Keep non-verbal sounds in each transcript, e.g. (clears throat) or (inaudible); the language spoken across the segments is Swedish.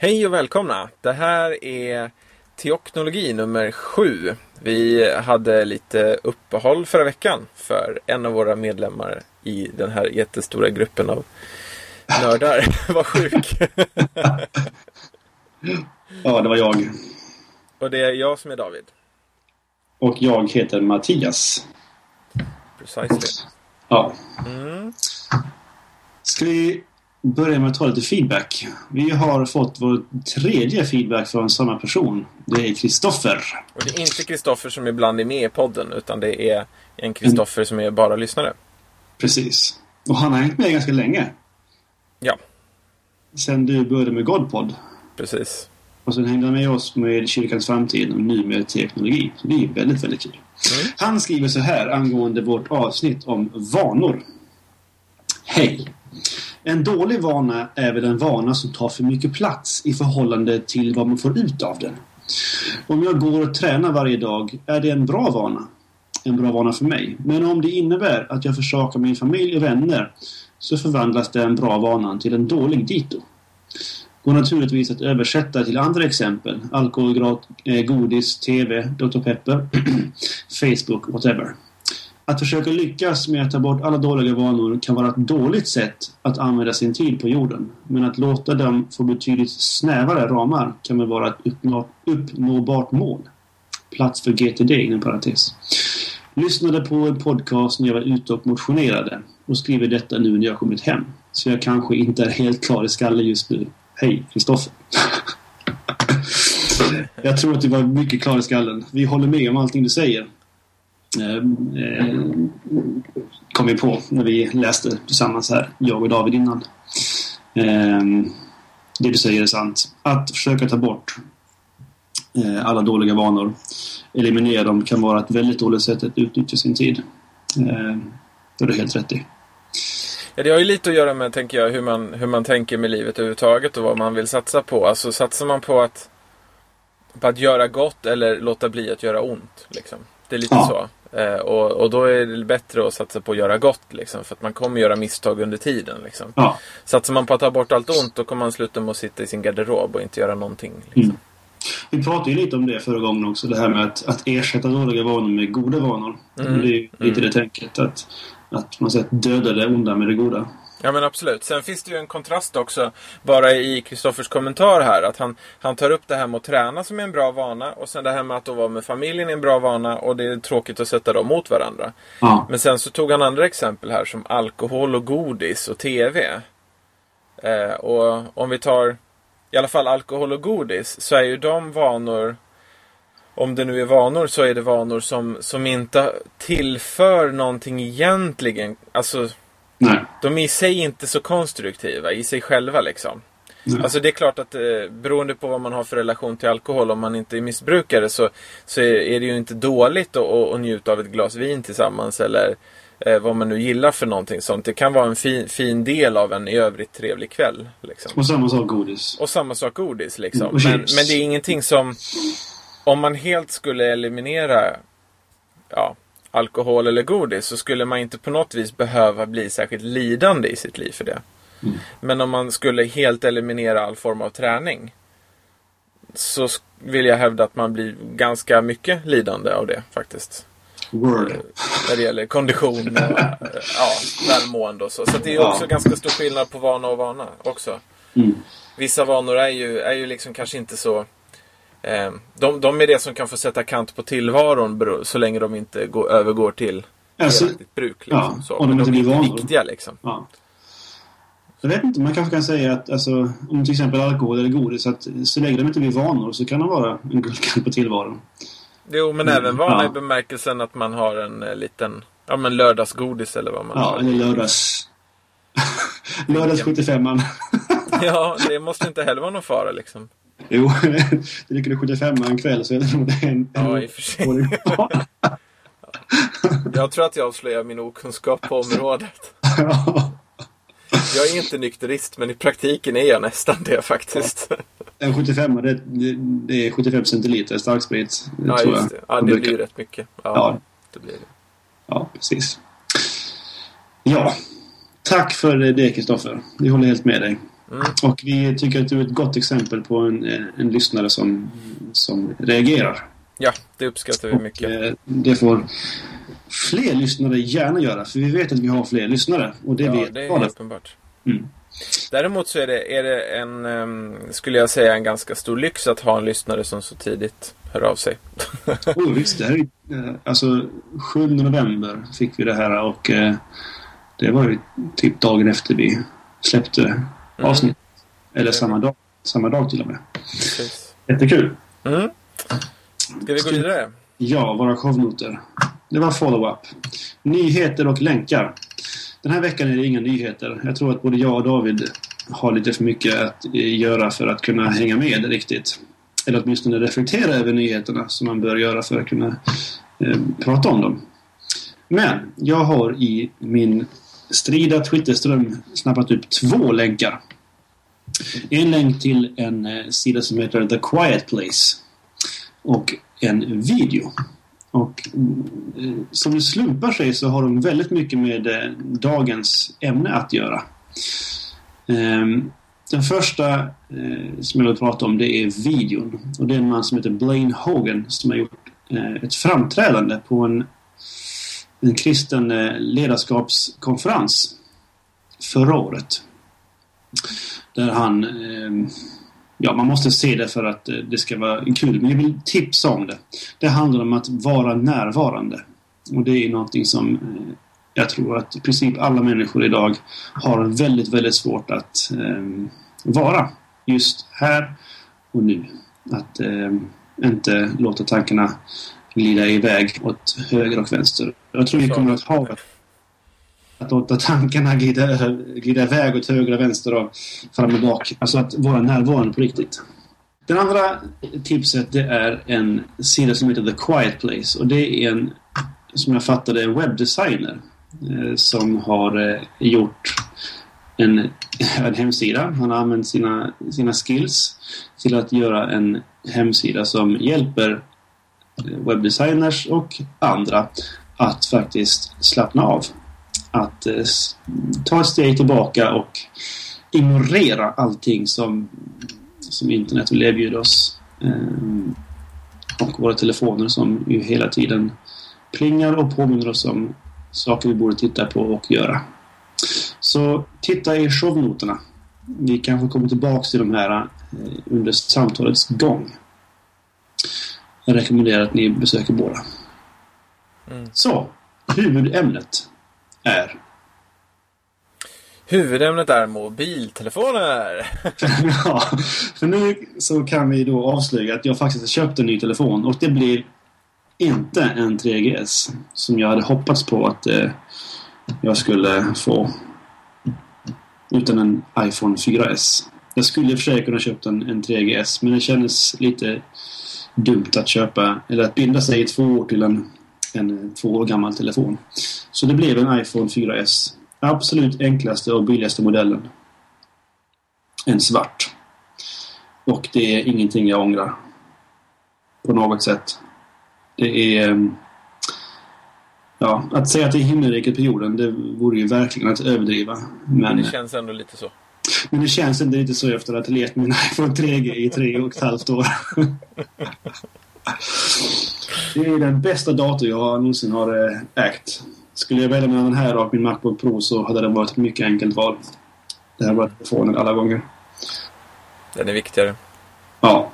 Hej och välkomna! Det här är Teoknologi nummer sju. Vi hade lite uppehåll förra veckan för en av våra medlemmar i den här jättestora gruppen av nördar (laughs) var sjuk. (laughs) Ja, det var jag. och det är jag som är David. Och jag heter Mattias. Precisely. Ja. Mm. Ska vi börja med att ta lite feedback? Vi har fått vår tredje feedback från samma person. Det är Kristoffer. Och det är inte Kristoffer som ibland är med i podden utan det är en Kristoffer som är bara lyssnare. Precis. Och han har hängt med ganska länge. Ja, Sen du började med Godpod. precis. Och sen hängde han med oss med Kyrkans framtid och nu med teknologi. Så det är väldigt, väldigt kul. Mm. Han skriver så här angående vårt avsnitt om vanor. Hej! En dålig vana är väl en vana som tar för mycket plats i förhållande till vad man får ut av den. Om jag går och tränar varje dag är det en bra vana. En bra vana för mig. Men om det innebär att jag försakar min familj och vänner så förvandlas den bra vanan till en dålig dito. Går naturligtvis att översätta till andra exempel. Alkohol, eh, godis, TV, Dr. Pepper, (clears throat) Facebook, whatever. Att försöka lyckas med att ta bort alla dåliga vanor kan vara ett dåligt sätt att använda sin tid på jorden. Men att låta dem få betydligt snävare ramar kan väl vara ett uppnå, uppnåbart mål. Plats för GTD inom parentes. Lyssnade på en podcast när jag var ute och motionerade och skriver detta nu när jag kommit hem. Så jag kanske inte är helt klar i skallen just nu. Hej, Kristoffer. (laughs) jag tror att du var mycket klar i skallen. Vi håller med om allting du säger. Ehm, eh, kom vi på när vi läste tillsammans här, jag och David innan. Eh, det du säger är sant. Att försöka ta bort eh, alla dåliga vanor, eliminera dem, kan vara ett väldigt dåligt sätt att utnyttja sin tid. Eh, det har du helt rätt i. Ja, det har ju lite att göra med, tänker jag, hur man, hur man tänker med livet överhuvudtaget och vad man vill satsa på. Alltså satsar man på att, på att göra gott eller låta bli att göra ont. Liksom. Det är lite Ja. så. Eh, och, och då är det bättre att satsa på att göra gott. Liksom, för att man kommer göra misstag under tiden. Liksom. Ja. Satsar man på att ta bort allt ont då kommer man sluta med att sitta i sin garderob och inte göra någonting. Liksom. Mm. Vi pratade ju lite om det förra gången också. Det här med att, att ersätta dåliga vanor med goda vanor. Mm. Det är lite det tänket. Att, att man säger att döda det onda med det goda. Ja men absolut. Sen finns det ju en kontrast också bara i Kristoffers kommentar här. Att han, han tar upp det här med att träna som är en bra vana och sen det här med att vara med familjen är en bra vana och det är tråkigt att sätta dem mot varandra. Ja. Men sen så tog han andra exempel här som alkohol och godis och TV. Eh, och om vi tar i alla fall alkohol och godis så är ju de vanor om det nu är vanor så är det vanor som, som inte tillför någonting egentligen. Alltså Nej. de är i sig inte så konstruktiva i sig själva liksom. Nej. Alltså det är klart att eh, beroende på vad man har för relation till alkohol, om man inte är missbrukare så, så är, det ju inte dåligt att, att, njuta av ett glas vin tillsammans eller eh, vad man nu gillar för någonting sånt. Det kan vara en fin, fin del av en i övrigt trevlig kväll. Liksom. Och samma sak godis. Och samma sak godis liksom. Men, men det är ingenting som... Om man helt skulle eliminera ja, alkohol eller godis så skulle man inte på något vis behöva bli särskilt lidande i sitt liv för det. Mm. Men om man skulle helt eliminera all form av träning så vill jag hävda att man blir ganska mycket lidande av det faktiskt. Word. När det gäller kondition och ja, välmående och så. Så det är Ja. också ganska stor skillnad på vana och vana också. Mm. Vissa vanor är ju, är ju liksom kanske inte så... Eh, de, de är det som kan få sätta kant på tillvaron så länge de inte går, övergår till Alltså, bruk. Liksom, ja, så. om de de är inte vanor. viktiga liksom. ja. Jag vet inte, man kanske kan säga att alltså, om till exempel alkohol eller godis, att så länge de inte blir vanor så kan de vara en guldkant på tillvaron. Jo, men Mm, även vana ja. i bemärkelsen att man har en eh, liten ja, men lördagsgodis eller vad man Ja, har. eller lördags... (laughs) Lördags 75an. Ja, det måste inte heller vara någon fara liksom. Jo, (laughs) dricker du 75 en kväll så är det nog det en... Ja, i och för sig. (laughs) Jag tror att jag avslöjar min okunskap på området. Ja. (laughs) Jag är inte nykterist, men i praktiken är jag nästan det faktiskt. En 75 det, det, är 75 centiliter starksprit. Ja, tror just det. jag. Ja, det brukar- blir rätt mycket. Ja, Ja. det blir det. Ja, precis. Ja. Tack för det Kristoffer. Vi håller helt med dig. Mm. Och vi tycker att du är ett gott exempel på en, eh, en lyssnare som, som reagerar. Ja, det uppskattar vi Och, mycket. eh, det får fler lyssnare gärna göra. För vi vet att vi har fler lyssnare. Och det ja, vet det är uppenbart. Mm. Däremot så är det, är det en, skulle jag säga, en ganska stor lyx att ha en lyssnare som så tidigt hör av sig. (laughs) Oh, visst, det här är, eh, alltså 7 november fick vi det här och eh, det var ju typ dagen efter vi släppte avsnitt. Eller samma dag, samma dag till och med. Precis. Jättekul. Mm. Ska vi gå vidare? Ja, våra shownoter. Det var follow-up. Nyheter och länkar. Den här veckan är det inga nyheter. Jag tror att både jag och David har lite för mycket att eh, göra för att kunna hänga med riktigt. Eller åtminstone reflektera över nyheterna som man bör göra för att kunna eh, prata om dem. Men jag har i min strida Twitterström snappat upp två länkar. En länk till en eh, sida som heter The Quiet Place. Och en video. Och eh, som det slumpar sig så har de väldigt mycket med eh, dagens ämne att göra. Ehm, den första eh, som jag vill prata om det är videon. Och det är en man som heter Blaine Hogan som har gjort eh, ett framträdande på en, en kristen eh, ledarskapskonferens förra året. Där han eh, Ja, man måste se det för att eh, det ska vara kul. Men jag vill tipsa om det. Det handlar om att vara närvarande. Och det är någonting som eh, jag tror att i princip alla människor idag har väldigt, väldigt svårt att eh, vara. Just här och nu. Att eh, inte låta tankarna glida iväg åt höger och vänster. Jag tror vi kommer att ha att låta tankarna glida, glida iväg åt höger och vänster och fram och bak. Alltså att vara närvarande på riktigt. Det andra tipset det är en sida som heter The Quiet Place. Och det är en, som jag fattade, en webbdesigner eh, som har eh, gjort en, (laughs) en hemsida. Han har använt sina, sina skills till att göra en hemsida som hjälper eh, webbdesigners och andra att faktiskt slappna av att eh, ta ett steg tillbaka och ignorera allting som, som internet vill erbjuda oss. Eh, och våra telefoner som ju hela tiden plingar och påminner oss om saker vi borde titta på och göra. Så titta i shownoterna. Vi kanske kommer tillbaks till de här eh, under samtalets gång. Jag rekommenderar att ni besöker båda. Mm. Så, huvudämnet är Huvudämnet är mobiltelefoner. (laughs) ja, för nu så kan vi då avslöja att jag faktiskt har köpt en ny telefon och det blir inte en 3GS som jag hade hoppats på att eh, jag skulle få utan en iPhone 4S. Jag skulle i och för sig kunna köpt en, en 3GS men det kändes lite dumt att köpa eller att binda sig i två år till en, en två år gammal telefon. Så det blev en iPhone 4S absolut enklaste och billigaste modellen. En svart. Och det är ingenting jag ångrar. På något sätt. Det är... ehm, Ja, att säga att det är himmelriket på jorden, det vore ju verkligen att överdriva. Men, Det känns ändå lite så. men det känns inte riktigt så efter att ha levt med en iPhone 3G i tre och ett halvt år. (laughs) det är den bästa dator jag någonsin har eh, ägt. Skulle jag välja mellan den här och min Macbook Pro så hade det varit ett mycket enkelt val. Det här var telefonen alla gånger. Den är viktigare. Ja,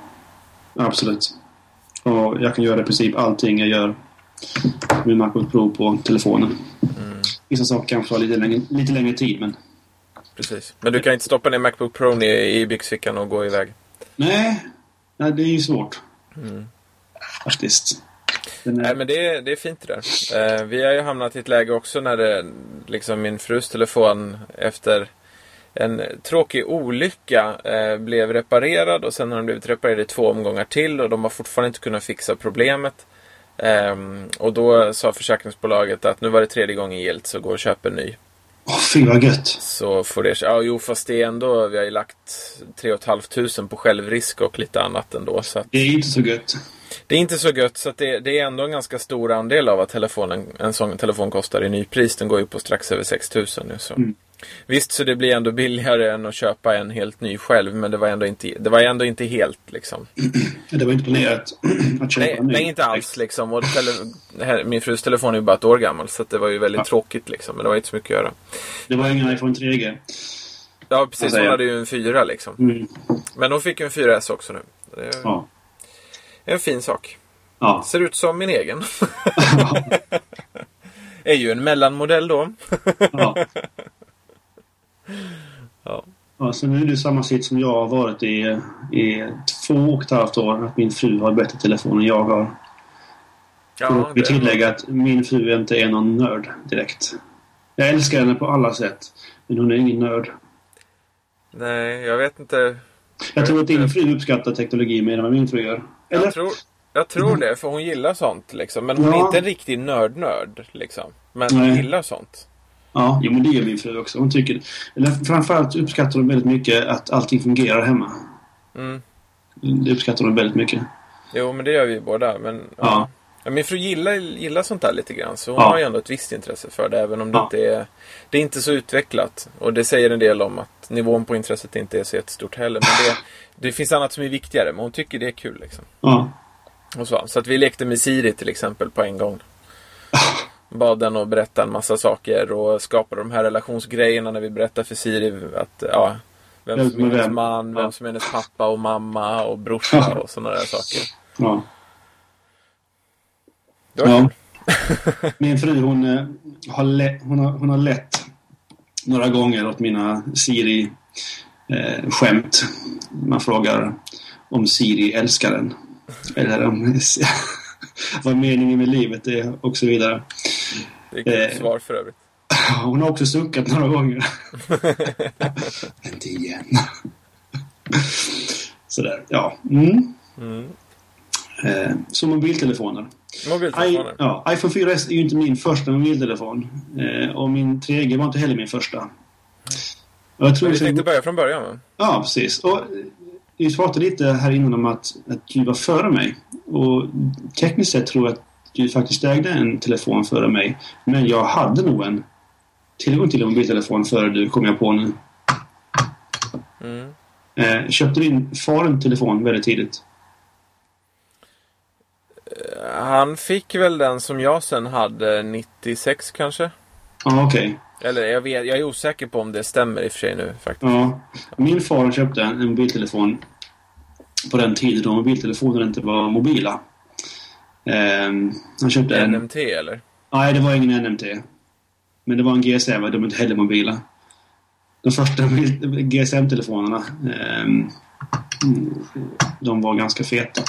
absolut. Och jag kan göra i princip allting jag gör med min Macbook Pro på telefonen. Mm. Vissa saker kanske tar lite längre, lite längre tid men Precis. Men du kan inte stoppa ner Macbook Pro i, i byxfickan och gå iväg. nej, nej det är ju svårt Mm. Faktiskt. Den Nej, är, men det är, det är fint det där. Eh, vi har ju hamnat i ett läge också när det, liksom min frus telefon efter en tråkig olycka eh, blev reparerad och sen har den blivit reparerad i två omgångar till och de har fortfarande inte kunnat fixa problemet. Ehm, och då sa försäkringsbolaget att nu var det tredje gången gillt så gå och köp en ny. Åh, fy vad gött. Så får det... Ja, jo, fast det är ändå... Vi har ju lagt 3 500 på självrisk och lite annat ändå. Så att Det är inte så gött. Det är inte så gött. Så det, det är ändå en ganska stor andel av vad telefonen, en sån telefon kostar i nypris. Den går ju på strax över 6 000 nu. Så. Mm. Visst, så det blir ändå billigare än att köpa en helt ny själv. Men det var ändå inte, det var ändå inte helt liksom. Det var inte planerat att köpa Nej, en ny. nej inte alls liksom. Och tele, min frus telefon är ju bara ett år gammal. Så det var ju väldigt Ja. tråkigt liksom. Men det var inte så mycket att göra. Det var ingen iPhone 3G. Ja, precis. Alltså, Hon hade ju en fyra liksom. Mm. Men hon fick ju en 4S också nu. Det Ja. En fin sak. Ja. Ser ut som min egen. (laughs) är ju en mellanmodell då. ja. (laughs) Ja. Ja, så nu är det samma sitt som jag har varit i, i två och ett halvt år. Att min fru har bättre telefon än jag har. Ja, och vi tillägger att min fru inte är någon nörd direkt. Jag älskar henne på alla sätt. Men hon är ingen nörd. Nej, jag vet inte. Jag tror att din fru uppskattar teknologi mer än vad min fru gör. Eller? Jag tror, jag tror det, för hon gillar sånt. Liksom. Men hon Ja. är inte en riktig nörd-nörd. Liksom. Men Nej. hon gillar sånt. Ja, jo, men det gör min fru också. Hon tycker... Eller framförallt uppskattar hon väldigt mycket att allting fungerar hemma. Mm. Det uppskattar hon väldigt mycket. Jo, men det gör vi båda. Men, Ja. Ja, min fru gillar, gillar sånt där lite grann. Så hon Ja. har ju ändå ett visst intresse för det. Även om det Ja. inte är, det är inte så utvecklat. Och det säger en del om att nivån på intresset inte är så jättestort heller. Men det, (laughs) det finns annat som är viktigare. Men hon tycker det är kul. Liksom. Ja. Och så. så att vi lekte med Siri till exempel på en gång. (laughs) Bad den att berätta en massa saker och skapade de här relationsgrejerna när vi berättar för Siri att ja, vem som är hennes man, vem Ja. som är hennes pappa och mamma och brorsa och sådana där saker. Ja. (laughs) Min fru hon, eh, har, le- hon, har, hon har lett några gånger åt mina Siri-skämt. Man frågar om Siri älskar en. Eller om, (laughs) vad meningen med livet är och så vidare. Det är ett Eh. svar för övrigt. (laughs) Hon har också suckat några gånger. Inte igen. Sådär, ja. Mm. Mm. Eh, så mobiltelefoner. I, ja, iPhone 4S är ju inte min första mobiltelefon. Eh, och min 3G var inte heller min första. Och jag tror Men vi tänkte börja från början va? Ja, precis. Och eh, vi pratade lite här innan om att, att du var före mig. Och tekniskt sett tror jag att du faktiskt ägde en telefon före mig. Men jag hade nog en tillgång till en mobiltelefon före du, kom jag på nu. Mm. Eh, köpte din far en telefon väldigt tidigt? Han fick väl den som jag sen hade 96 kanske? Ja, okej. Eller jag, vet, jag är osäker på om det stämmer i och för sig nu faktiskt. Ja. Min far köpte en, en mobiltelefon på den tiden då mobiltelefoner inte var mobila. Ehm, han köpte en... NMT eller? Nej, det var ingen NMT. Men det var en GSM, de är inte heller mobila. De första GSM-telefonerna, ehm, de var ganska feta.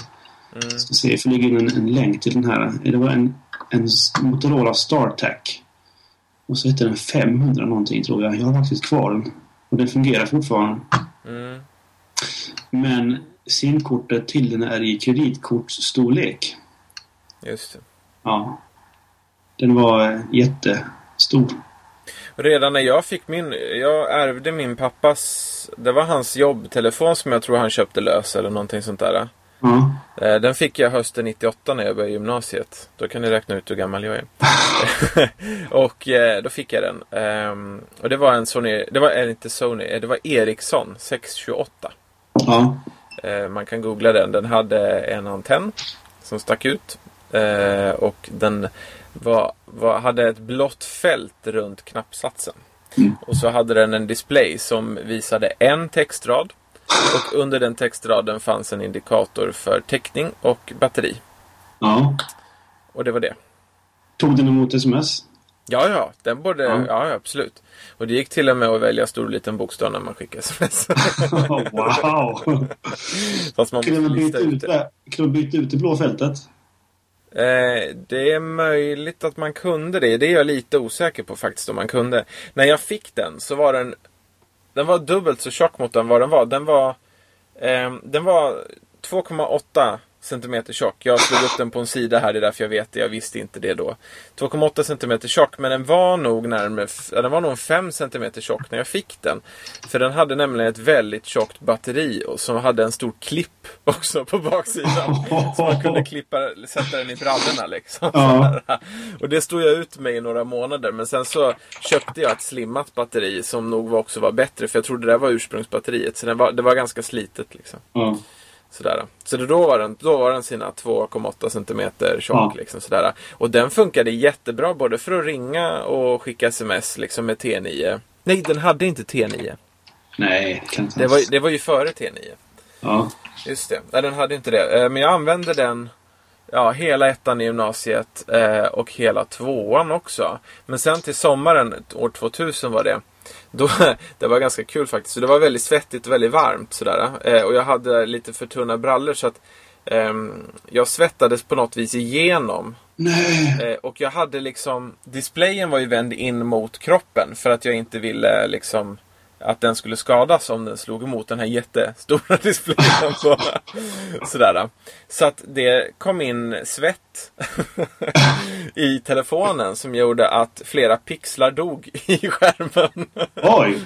Mm. Ska se, jag får lägga in en, en länk till den här. Det var en, en Motorola StarTAC. Och så hette den 500 någonting tror jag. Jag har faktiskt kvar den. Och den fungerar fortfarande. Mm. Men SIM-kortet till den är i kreditkortsstorlek. Just det. Ja. Den var eh, jättestor. Redan när jag fick min, jag ärvde min pappas, det var hans jobbtelefon som jag tror han köpte lös eller någonting sånt där. Eh, Den fick jag hösten 98 när jag började gymnasiet. Då kan ni räkna ut hur gammal jag är. (laughs) och eh, då fick jag den. Ehm, och det var en Sony, det var inte Sony, eh, det var Ericsson 628. Ja. Eh, man kan googla den. Den hade en antenn som stack ut. Och den var, var, hade ett blått fält runt knappsatsen. Mm. Och så hade den en display som visade en textrad. Och under den textraden fanns en indikator för täckning och batteri. ja. Och det var det. Tog den emot sms? Ja, ja, den borde, Ja. ja. absolut. Och det gick till och med att välja stor och liten bokstav när man skickade sms. (laughs) wow! Fast man Kunde man byta ut det. Kunde man byta ut det blå fältet? Eh, det är möjligt att man kunde det. Det är jag lite osäker på faktiskt om man kunde. När jag fick den så var den den var dubbelt så tjock mot den vad den var. Den var, eh, den var 2,8 centimeter tjock. Jag slog upp den på en sida här, det är därför jag vet det. Jag visste inte det då. 2,8 centimeter tjock, men den var nog närmare, den var nog 5 centimeter tjock när jag fick den. För den hade nämligen ett väldigt tjockt batteri och som hade en stor klipp (laughs) också på baksidan. så man kunde klippa, sätta den i brallorna liksom. Ja. (laughs) och det stod jag ut med i några månader. Men sen så köpte jag ett slimmat batteri som nog också var bättre. För jag trodde det där var ursprungsbatteriet. Så var, det var ganska slitet liksom. Ja. Sådär. Så då, var den, då var den sina 2,8 cm tjock. Ja. Liksom, sådär. Och den funkade jättebra både för att ringa och skicka sms liksom, med T9. Nej, den hade inte T9. Nej, det inte Det var, det var ju före T9. Ja. Just det. Nej, den hade inte det. Eh, Men jag använde den ja, hela ettan i gymnasiet eh, och hela tvåan också. Men sen till sommaren, år 2000 var det. Då, (laughs) det var ganska kul faktiskt. Så det var väldigt svettigt och väldigt varmt. Sådär. Eh, och jag hade lite för tunna brallor så att ehm, jag svettades på något vis igenom. Eh, och jag hade liksom, displayen var ju vänd in mot kroppen för att jag inte ville liksom att den skulle skadas om den slog emot den här jättestora (laughs) displayen. Så, sådär. så att det kom in svett (laughs) i telefonen som gjorde att flera pixlar dog i (laughs) skärmen. Oj.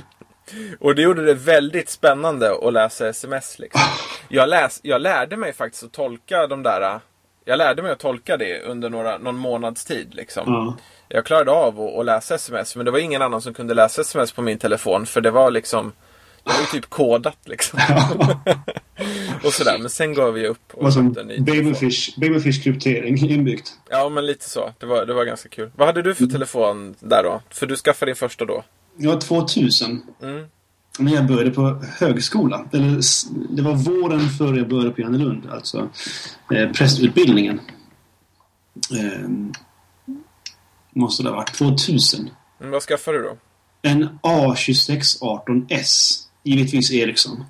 Och det gjorde det väldigt spännande att läsa sms. Liksom. Jag, läs, jag lärde mig faktiskt att tolka de där jag lärde mig att tolka det under några, någon månads tid. Liksom. Ja. Jag klarade av att, att läsa sms men det var ingen annan som kunde läsa sms på min telefon för det var liksom Det var typ kodat liksom. (laughs) och sådär men sen gav vi upp och som babyfish, babyfish kryptering (laughs) inbyggt. Ja men lite så. Det var, det var ganska kul. Vad hade du för telefon där då? För du skaffade din första då? Jag 2000. Mm. När jag började på högskola. Eller, det var våren före jag började på Johannelund. Alltså eh, prästutbildningen. Eh, måste det ha varit 2000. Mm, vad skaffade du då? En A2618S. Givetvis Ericsson.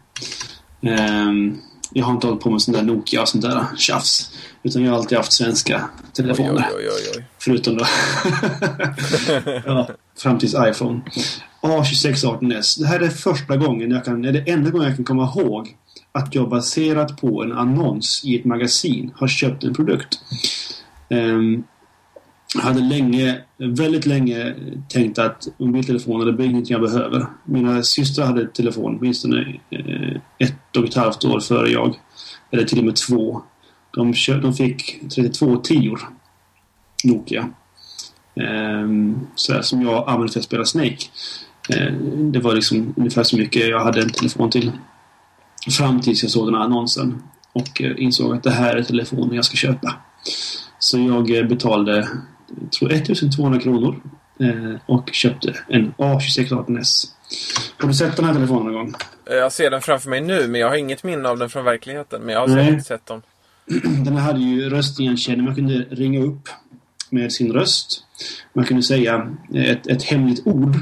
Ehm, jag har inte hållit på med sån där Nokia och sånt där tjafs. Utan jag har alltid haft svenska telefoner. oj, oj, oj. Förutom då... (laughs) ja, fram tills iPhone. A2618S. Det här är första gången jag kan... Det enda gången jag kan komma ihåg att jag baserat på en annons i ett magasin har köpt en produkt. Ehm, jag hade länge, väldigt länge tänkt att mobiltelefoner det är ingenting jag behöver. Mina systrar hade telefon åtminstone eh, ett och ett halvt år före jag. Eller till och med två. De, kö- de fick 3210 Nokia. Ehm, sådär, som jag använde för att spela Snake. Ehm, det var liksom ungefär så mycket jag hade en telefon till. Fram tills jag såg den här annonsen. Och eh, insåg att det här är telefonen jag ska köpa. Så jag eh, betalade jag tror 1200 kronor. eh, Och köpte en A2618S. Har du sett den här telefonen någon gång? Jag ser den framför mig nu men jag har inget minne av den från verkligheten. Men jag har Nej. sett dem. (clears throat) Den här hade ju röstigenkänning. Man kunde ringa upp med sin röst. Man kunde säga eh, ett, ett hemligt ord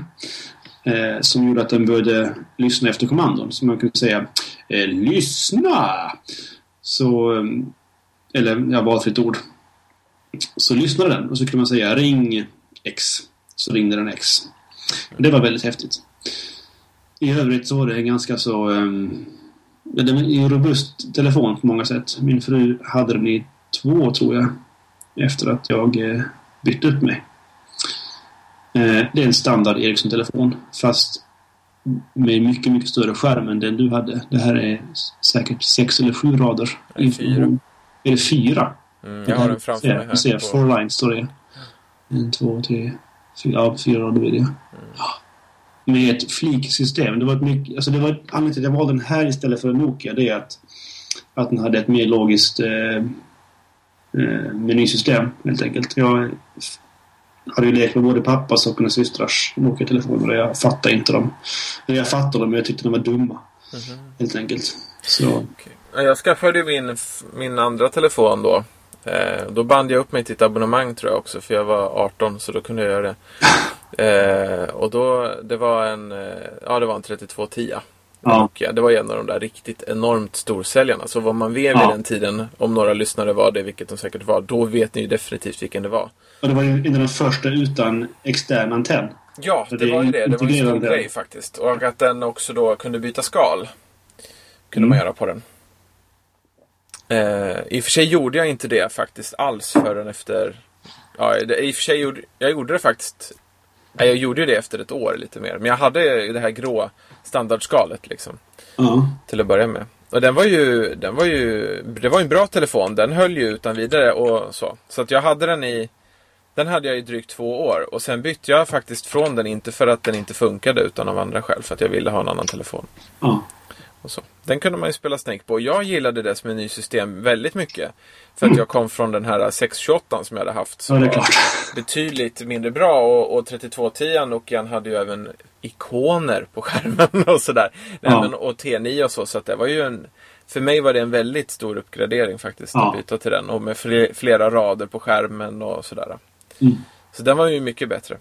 eh, som gjorde att den började lyssna efter kommandon. Så man kunde säga eh, Lyssna! Så, eh, eller ja, valfritt ord. Så lyssnade den och så kunde man säga Ring X. Så ringde den X. Och det var väldigt häftigt. I övrigt så var det en ganska så... ehm, Det är en robust telefon på många sätt. Min fru hade den i två, tror jag. Efter att jag eh, bytte upp mig. Eh, det är en standard Ericsson-telefon. Fast med mycket, mycket större skärm än den du hade. Det här är säkert sex eller sju rader. Det är det fyra? Mm, jag har den framför mig Jag ser, här. four lines står det. En, två, tre, fyra, ja, fyra rader blir det. Mm. Med ett fliksystem. Det var ett mycket, alltså det var anledningen till att jag valde den här istället för en Nokia. Det är att, att den hade ett mer logiskt eh, eh, menysystem helt enkelt. Jag hade ju lekt med både pappas och mina systrars Nokia-telefoner och jag fattade inte dem. Jag fattade dem men jag tyckte de var dumma. Mhm. Helt enkelt. Så. Ja, Jag skaffade min, min andra telefon då. Eh, då band jag upp mig till ett abonnemang tror jag också. För jag var 18 så då kunde jag göra det. (laughs) Eh, och då, det var en, eh, ja det var en 3210. Ja. Det var en av de där riktigt enormt storsäljarna. Så vad man vet vid Ja. den tiden, om några lyssnare var det, vilket de säkert var, då vet ni ju definitivt vilken det var. Och det var ju en av de första utan extern antenn. Ja, det, det var ju det. Det var ju en stor grej faktiskt. Och att den också då kunde byta skal. Kunde Mm. man göra på den. Eh, I och för sig gjorde jag inte det faktiskt alls förrän efter... Ja, i och för sig gjorde jag gjorde det faktiskt... Jag gjorde ju det efter ett år lite mer. Men jag hade det här grå standardskalet liksom. Ja. Till att börja med. Och den var ju, den var ju, det var en bra telefon. Den höll ju utan vidare och så. Så att jag hade den i, den hade jag i drygt två år. Och sen bytte jag faktiskt från den, inte för att den inte funkade utan av andra skäl. För att jag ville ha en annan telefon. Ja. Och så. Den kunde man ju spela Snake på. Jag gillade det som en ny system väldigt mycket. För att jag kom från den här 628 som jag hade haft. Som Ja, det är klart. (laughs) betydligt mindre bra. Och, och 3210 Nokian hade ju även ikoner på skärmen (laughs) och sådär. Ja. men, och T9 och så. Så det var ju en... För mig var det en väldigt stor uppgradering faktiskt. Ja. Att byta till den. Och med fle- flera rader på skärmen och sådär. Mm. Så den var ju mycket bättre.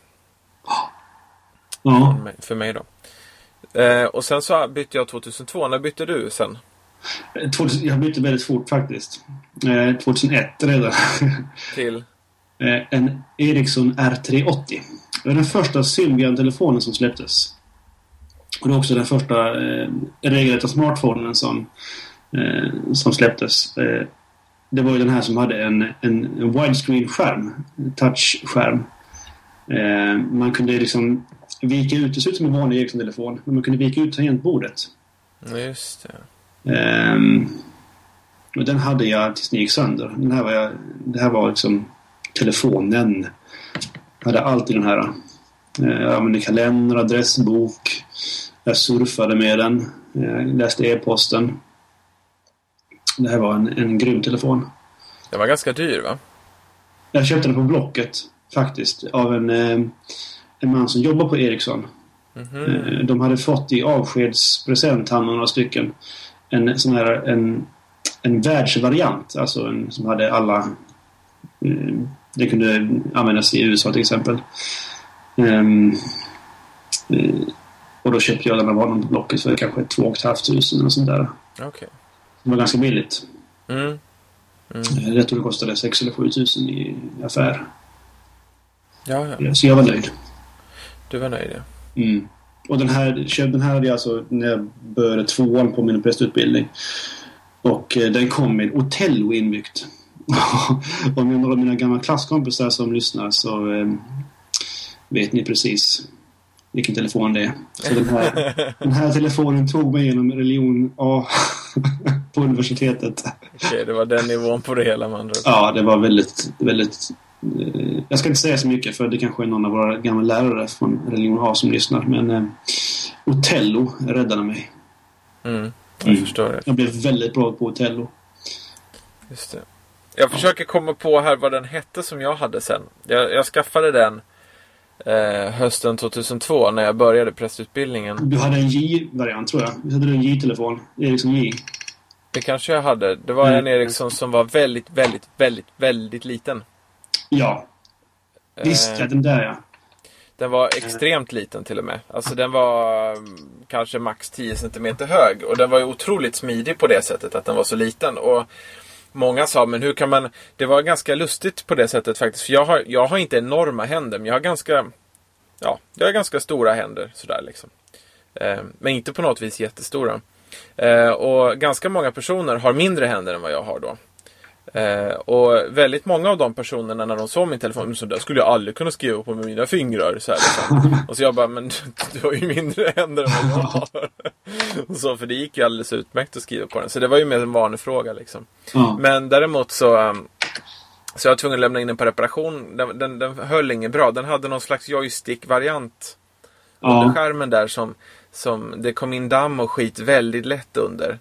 Ja. För mig då. Eh, och sen så bytte jag 2002. När bytte du sen? 2000 Jag bytte väldigt fort faktiskt. Eh, 2001 redan. (laughs) Till? Eh, en Ericsson R380. Det var den första Symbian-telefonen som släpptes. Och det var också den första eh, regelrätta smartphonen som, eh, som släpptes. Eh, det var ju den här som hade en, en, en widescreen-skärm. En touchskärm. Eh, man kunde liksom vika ut, det såg ut som en vanlig Ericsson-telefon, men man kunde vika ut tangentbordet. Just det. Ehm, och den hade jag tills den gick sönder. Den här var jag, det här var liksom telefonen. Jag hade alltid den här. Eh, Jag använde kalender, adressbok. Jag surfade med den. Jag läste e-posten. Det här var en, en grym telefon. Den var ganska dyr va? Jag köpte den på Blocket faktiskt av en, eh, en man som jobbar på Ericsson. Mhm. Eh, De hade fått i avskedspresent, han och några stycken, en sån här en, en världsvariant. Alltså en som hade alla... eh, Det kunde användas i USA till exempel. Eh, och då köpte jag den av honom på Blocket för kanske 2 500 eller sånt där. Okej. Det var ganska billigt. Mm. Eh, Jag tror det kostade 6 eller 7 000 i affär. Ja, ja. Så jag var nöjd. Du var nöjd ja. Mm. Och den här, köp- den här hade jag alltså när jag började tvåan på min prästutbildning. Och eh, den kom med Otello inbyggt. (laughs) Om jag några av mina gamla klasskompisar som lyssnar så eh, vet ni precis vilken telefon det är. Så den här, (laughs) den här telefonen tog mig igenom religion A (laughs) på universitetet. Okej, det var den nivån på det hela ord. Ja, det var väldigt, väldigt... Eh, jag ska inte säga så mycket för det kanske är någon av våra gamla lärare från religion A som lyssnar. Men eh, Otello räddade mig. Mm. Jag Mm. förstår det. Jag blev väldigt bra på Otello. Just det. Jag försöker komma på här vad den hette som jag hade sen. Jag, jag skaffade den eh, hösten 2002 när jag började prästutbildningen. Du hade en J-variant tror jag. Du hade en J-telefon. Ericsson J. Det kanske jag hade. Det var en Mm. Ericsson som var väldigt, väldigt, väldigt, väldigt liten. Ja, visst Eh, ja. Den där ja. Den var extremt liten till och med. Alltså den var mm, kanske max 10 cm hög. Och den var ju otroligt smidig på det sättet att den var så liten. Och Många sa, men hur kan man... Det var ganska lustigt på det sättet faktiskt. För jag har, jag har inte enorma händer, men jag har ganska... Ja, jag har ganska stora händer sådär liksom. Eh, men inte på något vis jättestora. Eh, och ganska många personer har mindre händer än vad jag har då. Eh, och väldigt många av de personerna när de såg min telefon, så där skulle jag aldrig kunna skriva på med mina fingrar. Så här, liksom. Och så jag bara, men du har ju mindre händer än vad jag har. (laughs) Och så, för det gick ju alldeles utmärkt att skriva på den. Så det var ju mer en vanefråga liksom. ja. Men däremot så, um, så jag var tvungen att lämna in den på reparation. Den, den, den höll inget bra. Den hade någon slags joystick-variant under ja. skärmen där som, som det kom in damm och skit väldigt lätt under.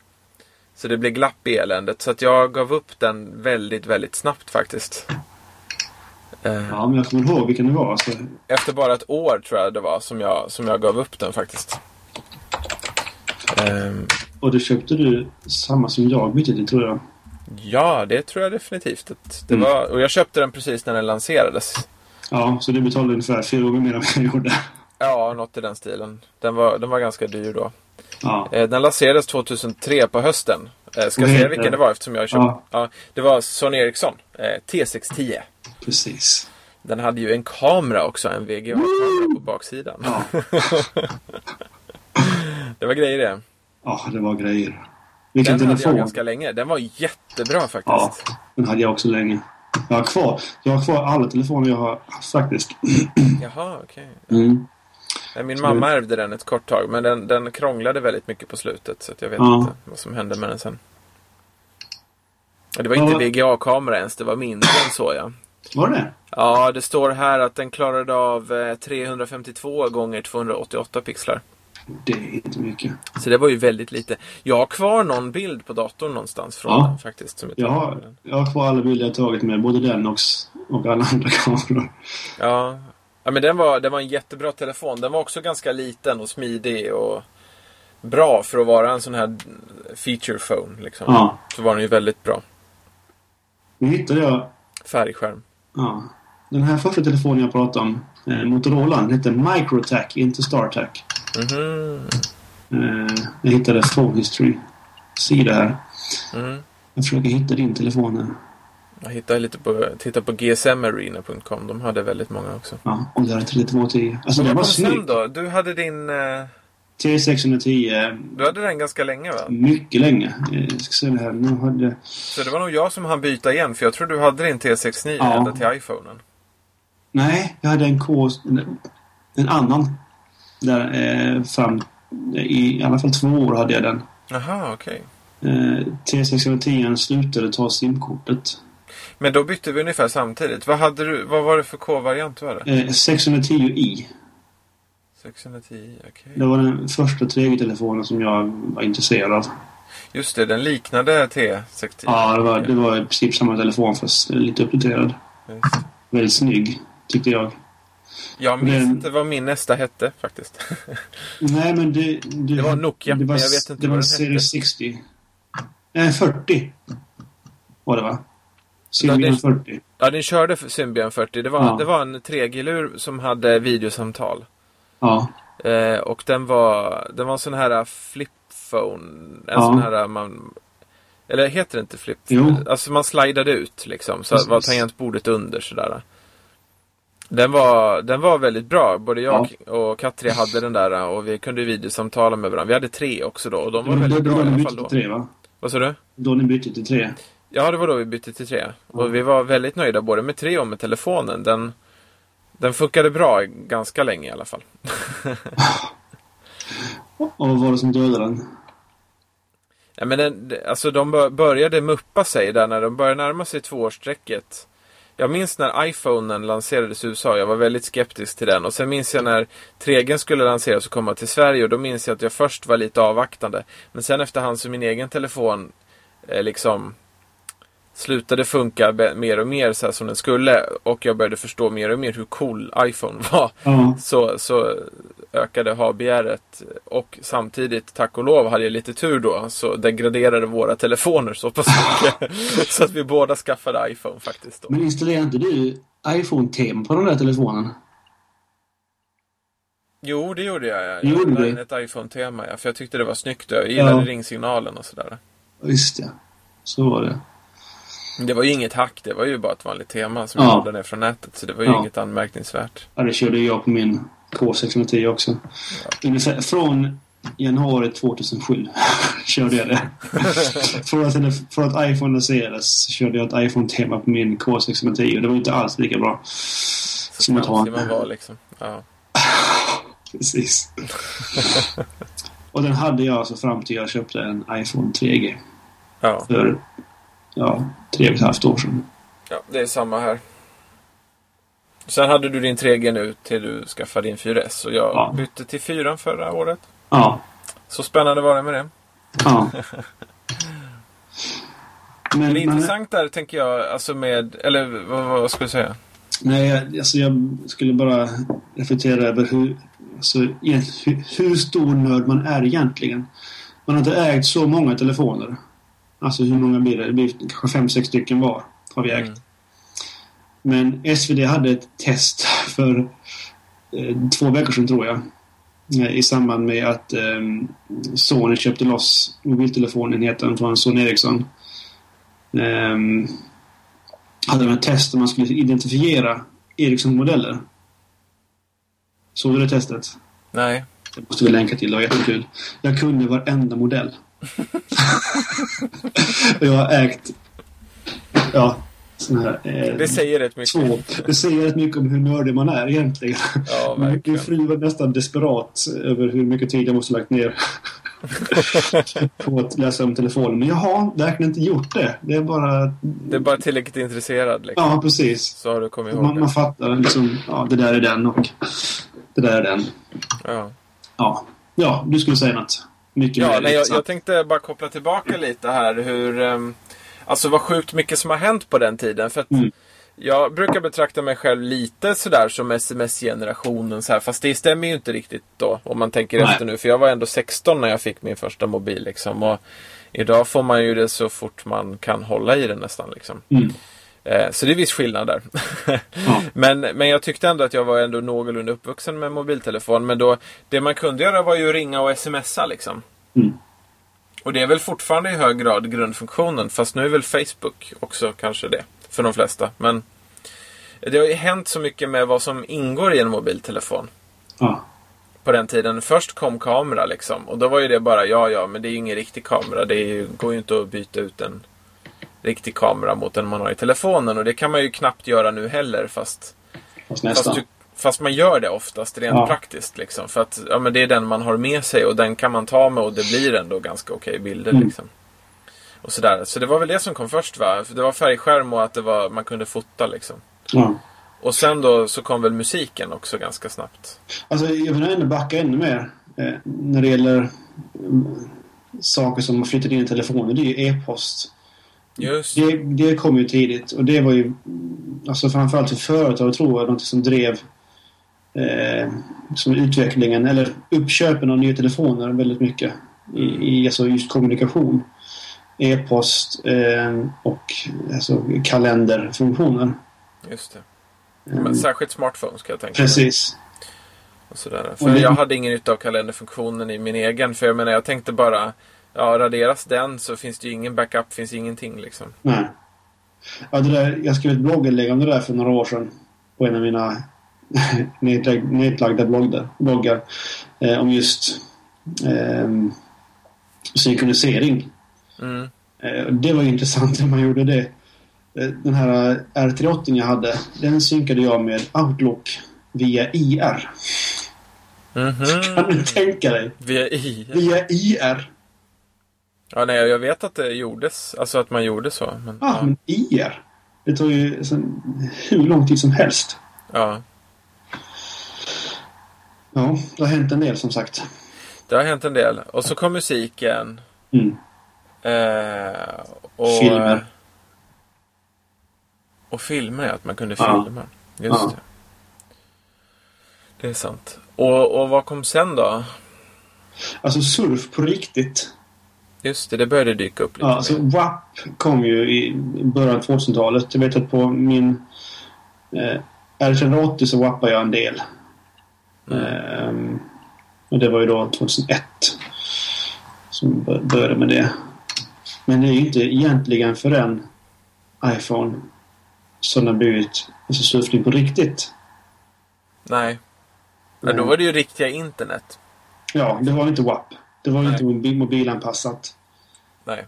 Så det blev glapp i eländet. Så att jag gav upp den väldigt, väldigt snabbt faktiskt. Eh, Ja, men jag kommer ihåg vilken det var. Alltså, Efter bara ett år tror jag det var som jag, som jag gav upp den faktiskt. Ehm, och då köpte du samma som jag bytte till tror jag. ja, det tror jag definitivt. Det Mm. var, och jag köpte den precis när den lanserades. Ja, så du betalade ungefär fyra gånger mer än vad jag gjorde. Ja, något i den stilen. Den var, den var ganska dyr då. Ja. Eh, den lanserades 2003 på hösten. Eh, ska jag säga heter vilken det var eftersom jag köpte? Ja. Ja. det var Sony Ericsson. Eh, T610. Precis. Den hade ju en kamera också, en VGA-kamera på baksidan. Ja. (laughs) Det var grejer det. ja, det var grejer. Vilken Den hade jag telefon. ganska länge. Den var jättebra faktiskt. Ja, den hade jag också länge. Jag har kvar, jag har kvar alla telefoner jag har haft faktiskt. Jaha, okej. Mm. Nej, Min mamma ärvde den ett kort tag, men den, den krånglade väldigt mycket på slutet. Så jag vet Ja. inte vad som hände med den sen. Det var Ja. inte VGA-kamera ens, det var mindre än så ja. Var det Ja, det står här att den klarade av eh, 352 gånger 288 pixlar. Det är inte mycket. Så det var ju väldigt lite. Jag har kvar någon bild på datorn någonstans från Ja. den faktiskt. Som Jag har, jag har kvar alla bilder jag tagit med, både den och, och alla andra kameror. Ja. Ja, men den var, den var en jättebra telefon. Den var också ganska liten och smidig och bra för att vara en sån här feature phone. Liksom. Ja. Så var den ju väldigt bra. Nu hittade jag Färgskärm. ja, den här första telefonen jag pratade om. Eh, Motorola. Den hette Microtac, inte StarTac. Mhm. Eh, jag hittade Phone History. Sida här. Mm. Jag försöker hitta din telefon här. Jag hittade lite på, titta på gsmarena.com. De hade väldigt många också. Ja, och där är 3210. Alltså den var snygg. då? Du hade din... eh, T610. Du hade den ganska länge va? Mycket länge. Eh, Jag ska se det här. Nu hade... Så det var nog jag som hann byta igen. För jag tror du hade din T69 Ja. ända till iPhonen. Nej, jag hade en K... En annan. Där eh, fram... I, I alla fall två år hade jag den. Jaha, okej. Eh, T610 slutade ta simkortet. Men då bytte vi ungefär samtidigt. Vad, hade du, vad var det för K-variant du hade? Eh, 610i. 610, okej. Det var den första 3G-telefonen som jag var intresserad av. Just det, den liknade T60. Ja, det var, det var i princip samma telefon fast lite uppdaterad. Just det. Väldigt snygg, tyckte jag. Jag minns Men- inte vad min nästa hette faktiskt. (laughs) Nej, men det... Det var Nokia, det var, men jag vet inte Det vad var den Series 60. Nej, 40. Var det va? Symbian det- 40. ja, den körde för Symbian 40. Det var, Ja. det var en 3G-lur som hade videosamtal. Ja. Eh, och den var, den var en sån här flip phone. En Ja. sån här man... Eller heter det inte flip? Jo. Alltså man slidade ut liksom. Så Precis. var tangentbordet under sådär. Den var, den var väldigt bra. Både jag och Katri hade den där och vi kunde videosamtala med varandra. Vi hade tre också då och de var väldigt bra i då ni alla fall till då. tre, va? Vad sa du? Då ni bytte till tre. Ja, det var då vi bytte till tre. Och vi var väldigt nöjda både med tre och med telefonen. Den, den funkade bra ganska länge i alla fall. (laughs) Och vad var det som dödade den? Ja, men den, alltså de bör- började muppa sig där när de började närma sig tvåårsstrecket. Jag minns när iPhonen lanserades i USA. Jag var väldigt skeptisk till den. Och sen minns jag när 3G skulle lanseras och komma till Sverige. Och då minns jag att jag först var lite avvaktande. Men sen efterhand så min egen telefon eh, liksom slutade funka mer och mer så som den skulle. Och jag började förstå mer och mer hur cool iPhone (laughs) var. Ja. Så, så ökade ha-begäret och samtidigt, tack och lov, hade jag lite tur då. Så degraderade våra telefoner så pass mycket. (laughs) (laughs) så att vi båda skaffade iPhone faktiskt. Då. Men installerade inte du iPhone-tema på den där telefonen? Jo, det gjorde jag. Jag Gjorde in ett iPhone-tema. Ja, för jag tyckte det var snyggt. Jag gillade Ja. ringsignalen och sådär. Visst ja. Så var det. Det var ju inget hack. Det var ju bara ett vanligt tema som Ja. jag laddade ner från nätet. Så det var ju Ja. inget anmärkningsvärt. Ja, det körde jag på min K610 också. Ungefär från januari 2007 (laughs) körde jag det. (laughs) från, att, från att iPhone lanserades körde jag ett iPhone-tema på min K610 och det var inte alls lika bra. Så Som att ha en- man var liksom. Ja. (laughs) Precis. och den hade jag alltså fram till jag köpte en iPhone 3G Ja. för ja, tre och ett halvt år sedan. ja, det är samma här. Sen hade du din 3G nu till du skaffade din 4S. Och jag Ja. bytte till 4 förra året. Ja. Så spännande var det med det. ja. (laughs) Men, det men, intressant där tänker jag, alltså med, eller vad, vad ska jag säga? nej, jag- alltså jag skulle bara reflektera över hur, alltså, hur stor nörd man är egentligen. Man har inte ägt så många telefoner. Alltså hur många blir det? Det blir kanske fem, sex stycken var har vi ägt. Mm. Men SvD hade ett test för eh, två veckor sedan tror jag. Eh, I samband med att eh, Sony köpte loss mobiltelefonenheten från Sony Ericsson. Eh, hade de ett test där man skulle identifiera Ericsson-modeller. Såg du det testet? Nej. Det måste vi länka till, det var jättekul. Jag kunde varenda modell. (laughs) jag har ägt ja, sån här... Eh, Det säger rätt mycket. två. Det säger rätt mycket om hur nördig man är egentligen. Ja, (laughs) Min fru var nästan desperat över hur mycket tid jag måste lagt ner (laughs) på att läsa om telefonen. Men jag har verkligen inte gjort det. Det är bara... Det är bara tillräckligt intresserad liksom. Ja, precis. Så har du kommit ihåg Man, det. man fattar liksom, ja, det där är den och det där är den. Ja, Ja, ja du skulle säga något. Mycket ja nej, jag, jag tänkte bara koppla tillbaka lite här hur... ehm, alltså vad sjukt mycket som har hänt på den tiden. För Mm. Jag brukar betrakta mig själv lite sådär som sms-generationen. Så här, fast det stämmer ju inte riktigt då. Om man tänker Nej. efter nu. För jag var ändå 16 när jag fick min första mobil. Liksom, och idag får man ju det så fort man kan hålla i den nästan. Liksom. Mm. Eh, Så det är viss skillnad där. Ja. (laughs) men, men jag tyckte ändå att jag var ändå någorlunda uppvuxen med mobiltelefon. Men då, det man kunde göra var ju ringa och smsa liksom. Mm. Och det är väl fortfarande i hög grad grundfunktionen. Fast nu är väl Facebook också kanske det. För de flesta. Men det har ju hänt så mycket med vad som ingår i en mobiltelefon. Ja. På den tiden. Först kom kamera liksom. Och då var ju det bara ja, ja, men det är ju ingen riktig kamera. Det ju, går ju inte att byta ut en riktig kamera mot den man har i telefonen. Och det kan man ju knappt göra nu heller. Fast, Fast fast, du, fast man gör det oftast rent Ja. praktiskt. Liksom. För att ja, men det är den man har med sig och den kan man ta med och det blir ändå ganska okej bilder. Mm. Liksom. Och sådär. Så det var väl det som kom först va? Det var färgskärm och att det var, man kunde fota liksom. Ja. Och sen då så kom väl musiken också ganska snabbt. Alltså, jag vill ändå backa ännu mer eh, när det gäller mm, saker som har flyttat in i telefonen. Det är ju e-post. Just Det, det kom ju tidigt och det var ju mm, alltså framförallt för företag tror jag något som drev eh, som utvecklingen eller uppköpen av nya telefoner väldigt mycket i, i alltså just kommunikation. E-post eh, och alltså kalenderfunktioner. Just det. Eh, Men särskilt smartphones kan jag tänka mig. precis. Och sådär. Och För det- jag hade ingen nytta av kalenderfunktionen i min egen. För jag menar, jag tänkte bara, ja raderas den så finns det ju ingen backup, finns ingenting liksom. Nej. Ja, det där, jag skrev ett blogginlägg om det där för några år sedan. På en av mina (laughs) nedlag- nedlagda bloggar. bloggar eh, om just eh, synkronisering. Mm. Eh, det var ju intressant när man gjorde det. Eh, den här R38 jag hade, den synkade jag med Outlook via IR. Kan du tänka dig? Via i. Via IR? Ja, nej, jag vet att det gjordes. Alltså att man gjorde så. Men, Ja, men IR? Det tog ju alltså, hur lång tid som helst. ja. Ja, det har hänt en del som sagt. Det har hänt en del. Och så kom musiken. Mm. Eh, och, Filmer. Och filmer, ja. Att man kunde Ja. filma. Just Ja. det. Det är sant. Och, och vad kom sen då? Alltså surf på riktigt. Just det, det började dyka upp lite Ja, alltså. WAP kom ju i början av 2000-talet. Jag vet att på min eh, R380 så wappade jag en del. Mm. Ehm, och det var ju då 2001 som bör- började med det. Men det är ju inte egentligen för en iPhone som det har blivit alltså surfning på riktigt. Nej. Men då var det ju riktiga internet. Ja, det var inte WAP. Det var ju inte mobil- mobilanpassat Nej.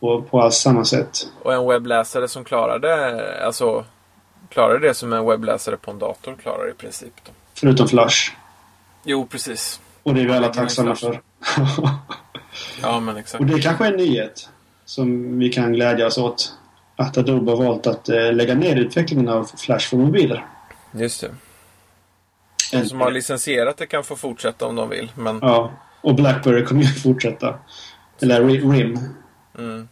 på, på alls samma sätt. Och en webbläsare som klarade, alltså, klarade det som en webbläsare på en dator klarar i princip. Då. Förutom Flash. Jo, precis. Och det är vi alla tacksamma för. (laughs) Ja, men exakt. och det är kanske är en nyhet som vi kan glädjas åt. Att Adobe har valt att eh, lägga ner utvecklingen av Flash för mobiler. Just det. De som har licensierat det kan få fortsätta om de vill. Men Ja. Och Blackberry kommer ju (laughs) fortsätta. Eller Ri- RIM. mm,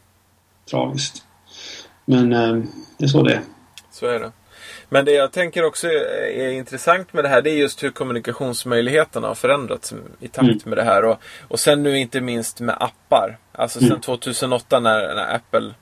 Tragiskt. Men eh, det är så det är. så är det. Men det jag tänker också är, intressant med det här det är just hur kommunikationsmöjligheterna har förändrats i takt Mm. med det här. Och, och sen nu inte minst med appar. Alltså sen Mm. 2008 när, när Apple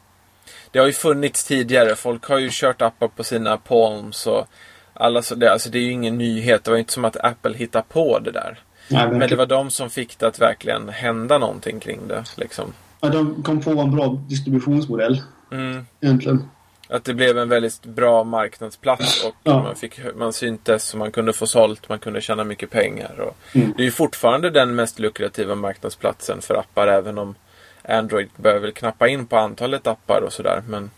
Det har ju funnits tidigare. Folk har ju kört appar på sina Palms och alla så det, alltså det är ju ingen nyhet. Det var ju inte som att Apple hittade på det där. Nej, Men det var de som fick det att verkligen hända någonting kring det. Liksom. ja, de kom på en bra distributionsmodell. Mm. Egentligen. Att det blev en väldigt bra marknadsplats och Ja. man, fick, man syntes och man kunde få sålt, man kunde tjäna mycket pengar. Och Mm. Det är ju fortfarande den mest lukrativa marknadsplatsen för appar även om Android behöver knappa in på antalet appar och sådär. Men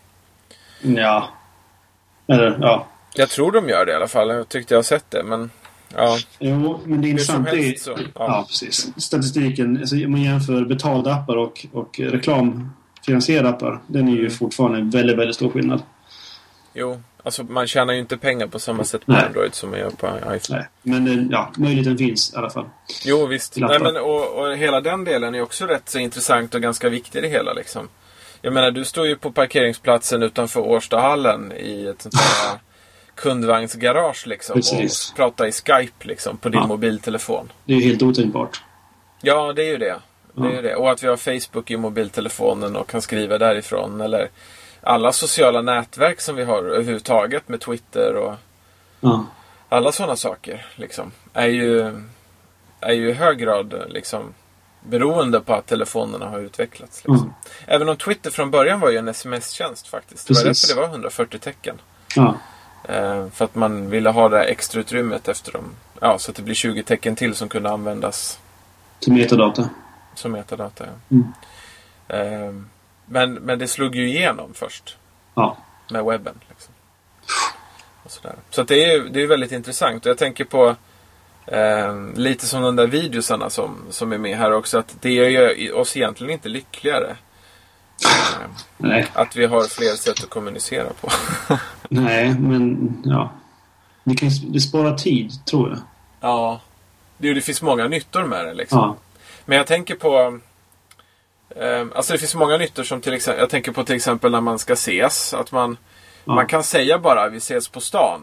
Ja. Eller, ja. jag tror de gör det i alla fall. Jag tyckte jag har sett det. Men ja, Jo, men det intressanta är... helst så. Ja. Ja. precis. Statistiken, alltså, om man jämför betalda appar och, och reklamfinansierade appar. Den är ju Mm. fortfarande en väldigt, väldigt stor skillnad. Jo, alltså man tjänar ju inte pengar på samma sätt på Nej. Android som man gör på iPhone. Nej. Men den, ja, möjligheten finns i alla fall. Jo, visst. Nej, men, och, och hela den delen är också rätt så intressant och ganska viktig i det hela. Liksom. Jag menar, du står ju på parkeringsplatsen utanför Årstahallen i ett sånt här kundvagnsgarage liksom. Precis. Och pratar i Skype liksom på din Ja. mobiltelefon. Det är ju helt otänkbart. Ja, det är ju det. det, är Ja. det. Och att vi har Facebook i mobiltelefonen och kan skriva därifrån. Eller alla sociala nätverk som vi har överhuvudtaget med Twitter och Ja. alla sådana saker liksom, är ju, är ju i hög grad liksom, beroende på att telefonerna har utvecklats. Liksom. Mm. Även om Twitter från början var ju en sms-tjänst faktiskt. Det var därför det var 140 tecken. ja. Eh, för att man ville ha det här extra utrymmet efter dem. Ja, så att det blir 20 tecken till som kunde användas Till metadata. som metadata. Ja. Mm. Eh, men, men det slog ju igenom först Ja. med webben. Liksom. Och sådär. Så att det är det är väldigt intressant. Och jag tänker på eh, lite som de där videosarna som, som är med här också. Att det gör ju oss egentligen inte lyckligare. (laughs) Eh, Nej. att vi har fler sätt att kommunicera på. (laughs) Nej, men ja. Det, kan, det sparar tid, tror jag. ja. Det, det finns många nyttor med det. Liksom. Ja. Men jag tänker på eh, Alltså det finns många nyttor som till exempel Jag tänker på till exempel när man ska ses. Att man Ja. Man kan säga bara vi ses på stan.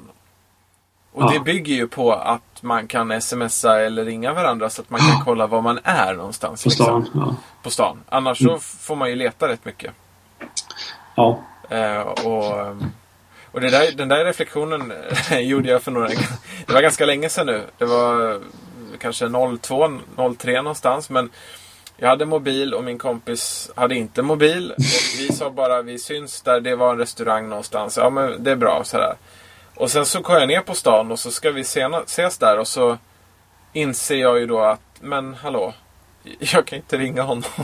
Och Ja. det bygger ju på att man kan smsa eller ringa varandra så att man kan (gasps) kolla var man är någonstans. På stan. Liksom, Ja. på stan. Annars så får man ju leta rätt mycket. ja. Eh, och och det där, den där reflektionen eh, (laughs) gjorde jag för några... Det var ganska länge sedan nu. Det var eh, kanske 02, 03 någonstans. Men jag hade mobil och min kompis hade inte mobil. Och vi sa bara vi syns där det var en restaurang någonstans. Ja men det är bra sådär. Och sen så kom jag ner på stan och så ska vi sena, ses där och så inser jag ju då att men hallå. Jag kan inte ringa honom. (laughs)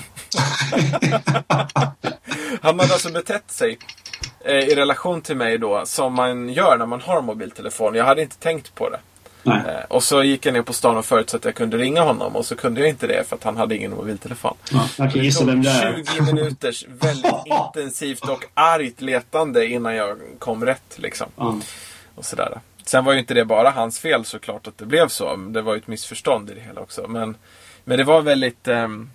Han hade alltså betett sig i relation till mig då som man gör när man har mobiltelefon. Jag hade inte tänkt på det. Nej. Eh, och så gick jag ner på stan och förutsatte att jag kunde ringa honom och så kunde jag inte det för att han hade ingen mobiltelefon. Ja. Jag kan gissa vem det är. 20 minuters väldigt (laughs) intensivt och argt letande innan jag kom rätt liksom. Ja. Och sådär. Sen var ju inte det bara hans fel såklart att det blev så. Det var ju ett missförstånd i det hela också. Men, men det var väldigt... ehm,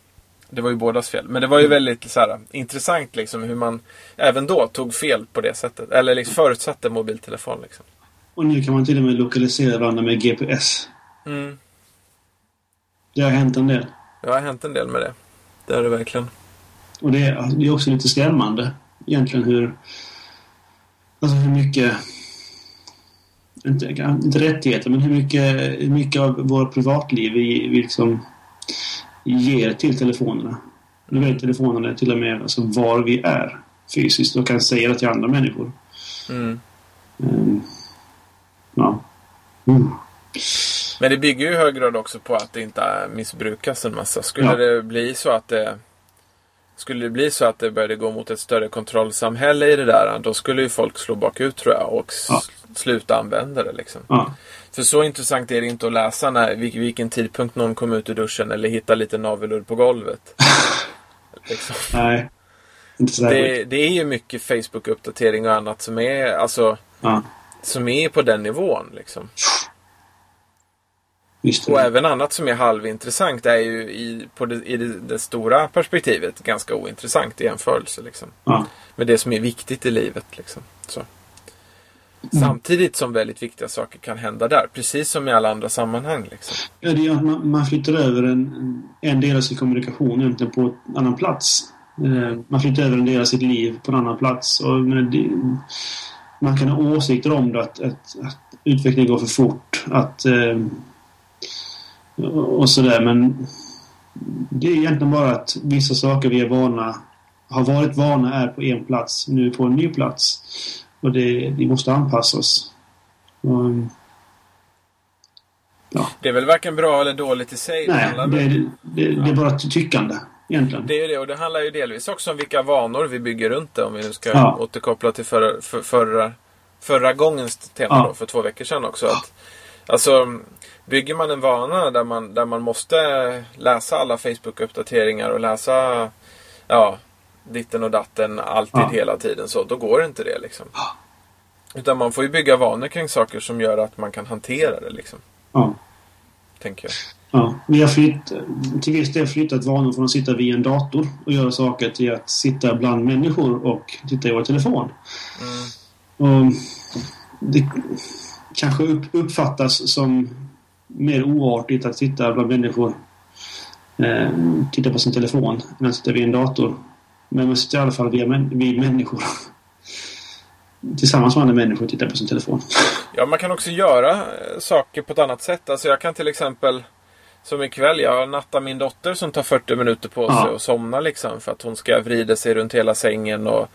det var ju bådas fel. Men det var ju väldigt så här, intressant liksom hur man även då tog fel på det sättet. Eller liksom förutsatte mobiltelefon. Liksom. Och nu kan man till och med lokalisera varandra med GPS. Mm. Det har hänt en del. Det har hänt en del med det. Det har det verkligen. Och det är, det är också lite skrämmande egentligen hur... Alltså hur mycket... Inte, inte rättigheter, men hur mycket, hur mycket av våra privatliv vi, vi liksom ger till telefonerna. Nu vet telefonerna till och med alltså var vi är fysiskt och kan säga det till andra människor. Mm. Ehm, ja. Mm. Men det bygger ju i hög grad också på att det inte missbrukas en massa. Skulle Ja. det bli så att det Skulle det bli så att det började gå mot ett större kontrollsamhälle i det där, då skulle ju folk slå bakut tror jag och Ja. sluta använda det liksom. Ja. För så intressant är det inte att läsa när, vil- vilken tidpunkt någon kom ut ur duschen eller hitta lite naveludd på golvet. (laughs) liksom. Nej. Det, det är ju mycket Facebook-uppdatering och annat som är, alltså, Ja. som är på den nivån. Liksom. (laughs) Visst. Och även annat som är halvintressant är ju i, på det, i det, stora perspektivet ganska ointressant i jämförelse. Liksom. Ja. Med det som är viktigt i livet. Liksom. Så. Samtidigt som väldigt viktiga saker kan hända där. Precis som i alla andra sammanhang. Liksom. Ja, det är att man, man flyttar över en, en del av sin kommunikation egentligen på en annan plats. Eh, man flyttar över en del av sitt liv på en annan plats. Och, men det, man kan ha åsikter om det, att, att, att utvecklingen går för fort. Att, eh, och sådär, men det är egentligen bara att vissa saker vi är vana, har varit vana är på en plats, nu på en ny plats. Och det, vi måste anpassa oss. Och, Det är väl varken bra eller dåligt i sig. Nej, det, väl- det, det, det är bara tyckande egentligen. Det är ju det och det handlar ju delvis också om vilka vanor vi bygger runt det. Om vi nu ska Ja. återkoppla till förra, för, förra, förra gångens tema Ja. då, för två veckor sedan också. Att, alltså, bygger man en vana där man, där man måste läsa alla Facebook-uppdateringar och läsa ja, ditten och datten alltid Ja. hela tiden så, då går inte det liksom. Utan man får ju bygga vanor kring saker som gör att man kan hantera det liksom. Ja. Tänker jag. Ja, vi har flytt, till viss del flyttat vanor från att sitta vid en dator och göra saker till att sitta bland människor och titta i vår telefon. Mm. Och det kanske upp, uppfattas som mer oartigt att sitta bland människor eh, titta på sin telefon än att sitta vid en dator. Men man sitter i alla fall vid, vid människor. (laughs) Tillsammans med andra människor och tittar på sin telefon. (laughs) Ja, man kan också göra eh, saker på ett annat sätt. Alltså jag kan till exempel som ikväll, jag nattar min dotter som tar 40 minuter på sig Ja. och somna liksom. För att hon ska vrida sig runt hela sängen och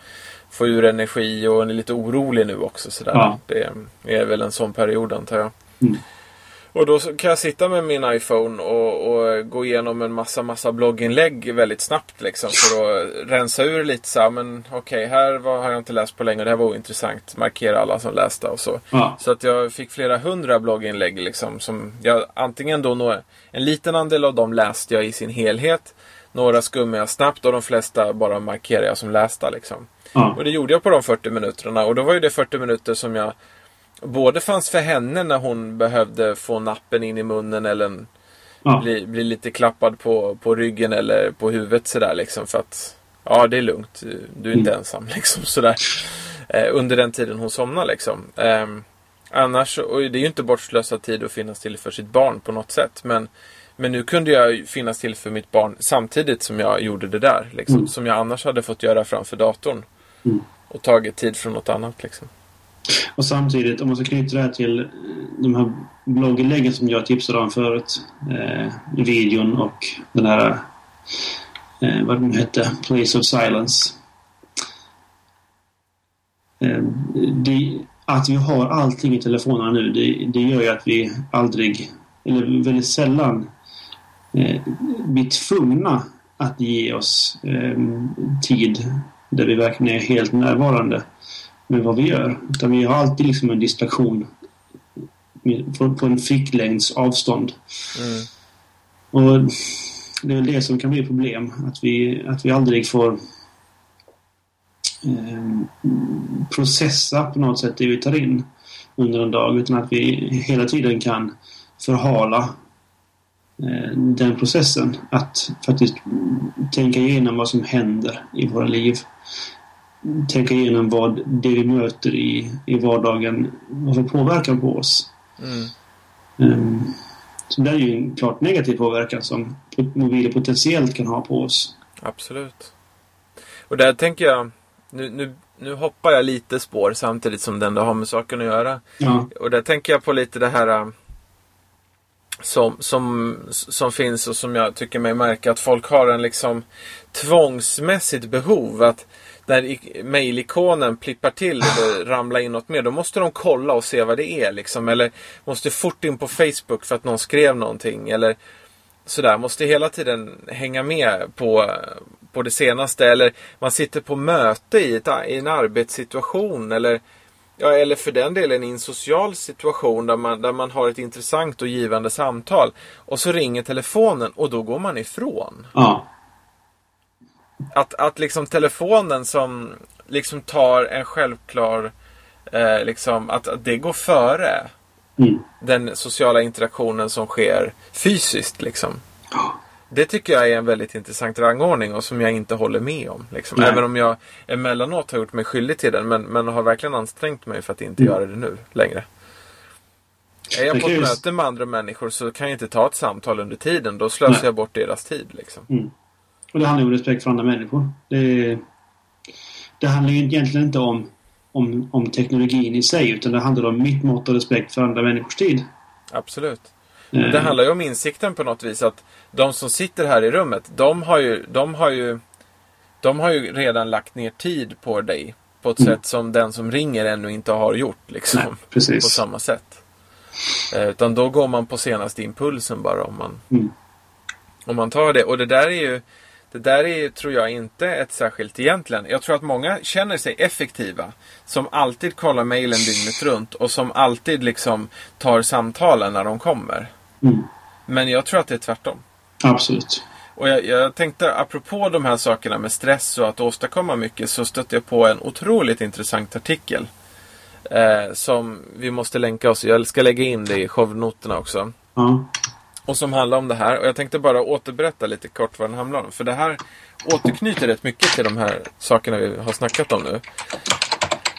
få ur energi och hon är lite orolig nu också. Sådär. Ja. Det är väl en sån period antar jag. Mm. Och då kan jag sitta med min iPhone och, och gå igenom en massa, massa blogginlägg väldigt snabbt liksom. För att rensa ur lite så här, men okej, här var, har jag inte läst på länge. Det här var ointressant. Markera alla som läste och så. Ja. Så att jag fick flera hundra blogginlägg liksom. Som jag, antingen då några, en liten andel av dem läste jag i sin helhet. Några skummade jag snabbt och de flesta bara markerade jag som lästa liksom. Ja. Och det gjorde jag på de 40 minuterna. Och då var ju det 40 minuter som jag både fanns för henne när hon behövde få nappen in i munnen eller en, Ja. bli, bli lite klappad på, på ryggen eller på huvudet sådär liksom. För att ja, det är lugnt. Du är inte ensam (laughs) liksom sådär. Eh, under den tiden hon somnar liksom. Ehm, annars, och det är ju inte bortslösad tid att finnas till för sitt barn på något sätt. Men, men nu kunde jag finnas till för mitt barn samtidigt som jag gjorde det där. Liksom, Mm. Som jag annars hade fått göra framför datorn. Mm. Och tagit tid från något annat liksom. Och samtidigt, om man ska knyta det här till eh, de här blogginläggen som jag tipsade om förut. Eh, videon och den här, eh, vad den hette, Place of Silence. Eh, det, att vi har allting i telefonerna nu, det, det gör ju att vi aldrig, eller väldigt sällan, eh, blir tvungna att ge oss eh, tid där vi verkligen är helt närvarande med vad vi gör. Utan vi har alltid liksom en distraktion på, på en ficklängds avstånd. Mm. Och det är väl det som kan bli problem. Att vi, att vi aldrig får eh, processa på något sätt det vi tar in under en dag. Utan att vi hela tiden kan förhala eh, den processen. Att faktiskt tänka igenom vad som händer i våra liv. Tänka igenom vad det vi möter i, i vardagen har för påverkan på oss. Mm. Ehm, Så det är ju en klart negativ påverkan som mobiler potentiellt kan ha på oss. Absolut. Och där tänker jag, nu, nu, nu hoppar jag lite spår samtidigt som det ändå har med saken att göra. Ja, Och där tänker jag på lite det här äh, som, som, som finns och som jag tycker mig märka att folk har en liksom tvångsmässigt behov att när mejlikonen plippar till eller ramlar in något mer då måste de kolla och se vad det är liksom. Eller måste fort in på Facebook för att någon skrev någonting. Eller sådär, måste hela tiden hänga med på, på det senaste. Eller man sitter på möte i, ett, i en arbetssituation. Eller, ja, eller för den delen i en social situation där man, där man har ett intressant och givande samtal. Och så ringer telefonen och då går man ifrån. ja, att, att liksom telefonen som liksom tar en självklar, eh, liksom att, att det går före mm. den sociala interaktionen som sker fysiskt. Liksom. Det tycker jag är en väldigt intressant rangordning och som jag inte håller med om. Liksom. Även om jag emellanåt har gjort mig skyldig till den. Men, men har verkligen ansträngt mig för att inte Mm. göra det nu längre. Är jag på ett möte med andra människor så kan jag inte ta ett samtal under tiden. Då slösar Nej. jag bort deras tid. Liksom. Mm. Och det handlar om respekt för andra människor. Det, det handlar ju egentligen inte om, om, om teknologin i sig utan det handlar om mitt mått och respekt för andra människors tid. Absolut. Eh, Det handlar ju om insikten på något vis att de som sitter här i rummet, de har ju, de har ju, de har ju redan lagt ner tid på dig på ett Mm. sätt som den som ringer ännu inte har gjort. Liksom, Nej, precis. på samma sätt. Eh, utan då går man på senaste impulsen bara om man, Mm. om man tar det. Och det där är ju, Det där är, tror jag, inte ett särskilt egentligen. Jag tror att många känner sig effektiva. Som alltid kollar mejlen dygnet runt och som alltid liksom tar samtalen när de kommer. Mm. Men jag tror att det är tvärtom. Absolut. Och jag, jag tänkte apropå de här sakerna med stress och att åstadkomma mycket så stötte jag på en otroligt intressant artikel. Eh, som vi måste länka oss. Jag ska lägga in det i shownoterna också. Ja. Och som handlar om det här. Och jag tänkte bara återberätta lite kort vad den handlar om. För det här återknyter rätt mycket till de här sakerna vi har snackat om nu.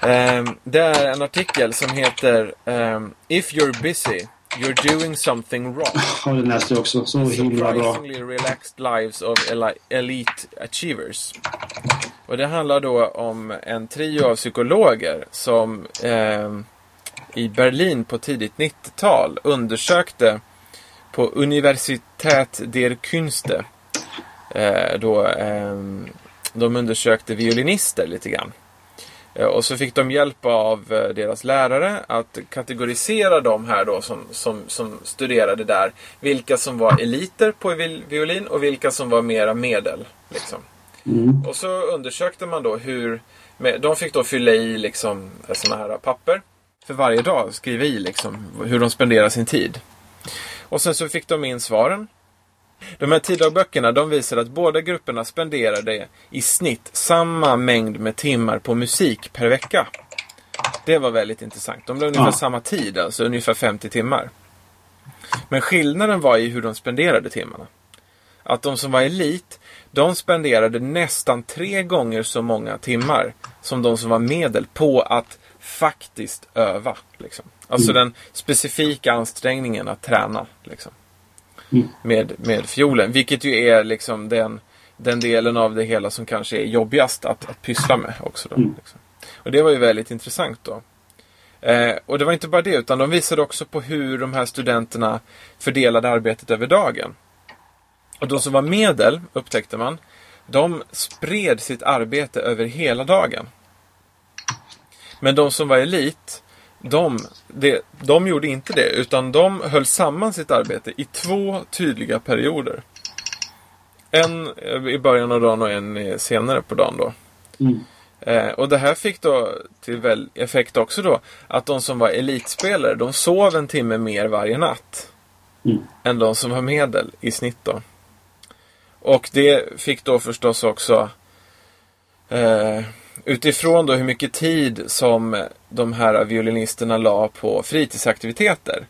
Ehm, det är en artikel som heter ehm, If you're busy, you're doing something wrong. (laughs) ja, det läste jag också. Så himla bra. Relaxed lives of eli- elite achievers. Och det handlar då om en trio av psykologer som ehm, i Berlin på tidigt 90-tal undersökte på Universität der Künste. Eh, då, ehm, de undersökte violinister lite grann. Eh, Och så fick de hjälp av eh, deras lärare att kategorisera de här då som, som, som studerade där. Vilka som var eliter på viol- violin och vilka som var mera medel. Liksom. Mm. Och så undersökte man då hur... De fick då fylla i liksom sådana här papper för varje dag. Skriva i liksom hur de spenderar sin tid. Och sen så fick de in svaren. De här tiddagböckerna de visar att båda grupperna spenderade i snitt samma mängd med timmar på musik per vecka. Det var väldigt intressant. De la ungefär Ja. samma tid, alltså ungefär 50 timmar. Men skillnaden var i hur de spenderade timmarna. Att de som var elit, de spenderade nästan tre gånger så många timmar som de som var medel på att faktiskt öva. Liksom. Alltså den specifika ansträngningen att träna. Liksom. Mm. Med, med fiolen. Vilket ju är liksom den, den delen av det hela som kanske är jobbigast att, att pyssla med också. Då, Mm. liksom. Och det var ju väldigt intressant då. Eh, och det var inte bara det, utan de visade också på hur de här studenterna fördelade arbetet över dagen. Och de som var medel, upptäckte man, de spred sitt arbete över hela dagen. Men de som var elit, de, det, de gjorde inte det, utan de höll samman sitt arbete i två tydliga perioder. En eh, i början av dagen och en senare på dagen då. Mm. Eh, och det här fick då till väl effekt också då att de som var elitspelare, de sov en timme mer varje natt. Mm. Än de som var medel i snitt då. Och det fick då förstås också eh, utifrån då hur mycket tid som de här violinisterna la på fritidsaktiviteter.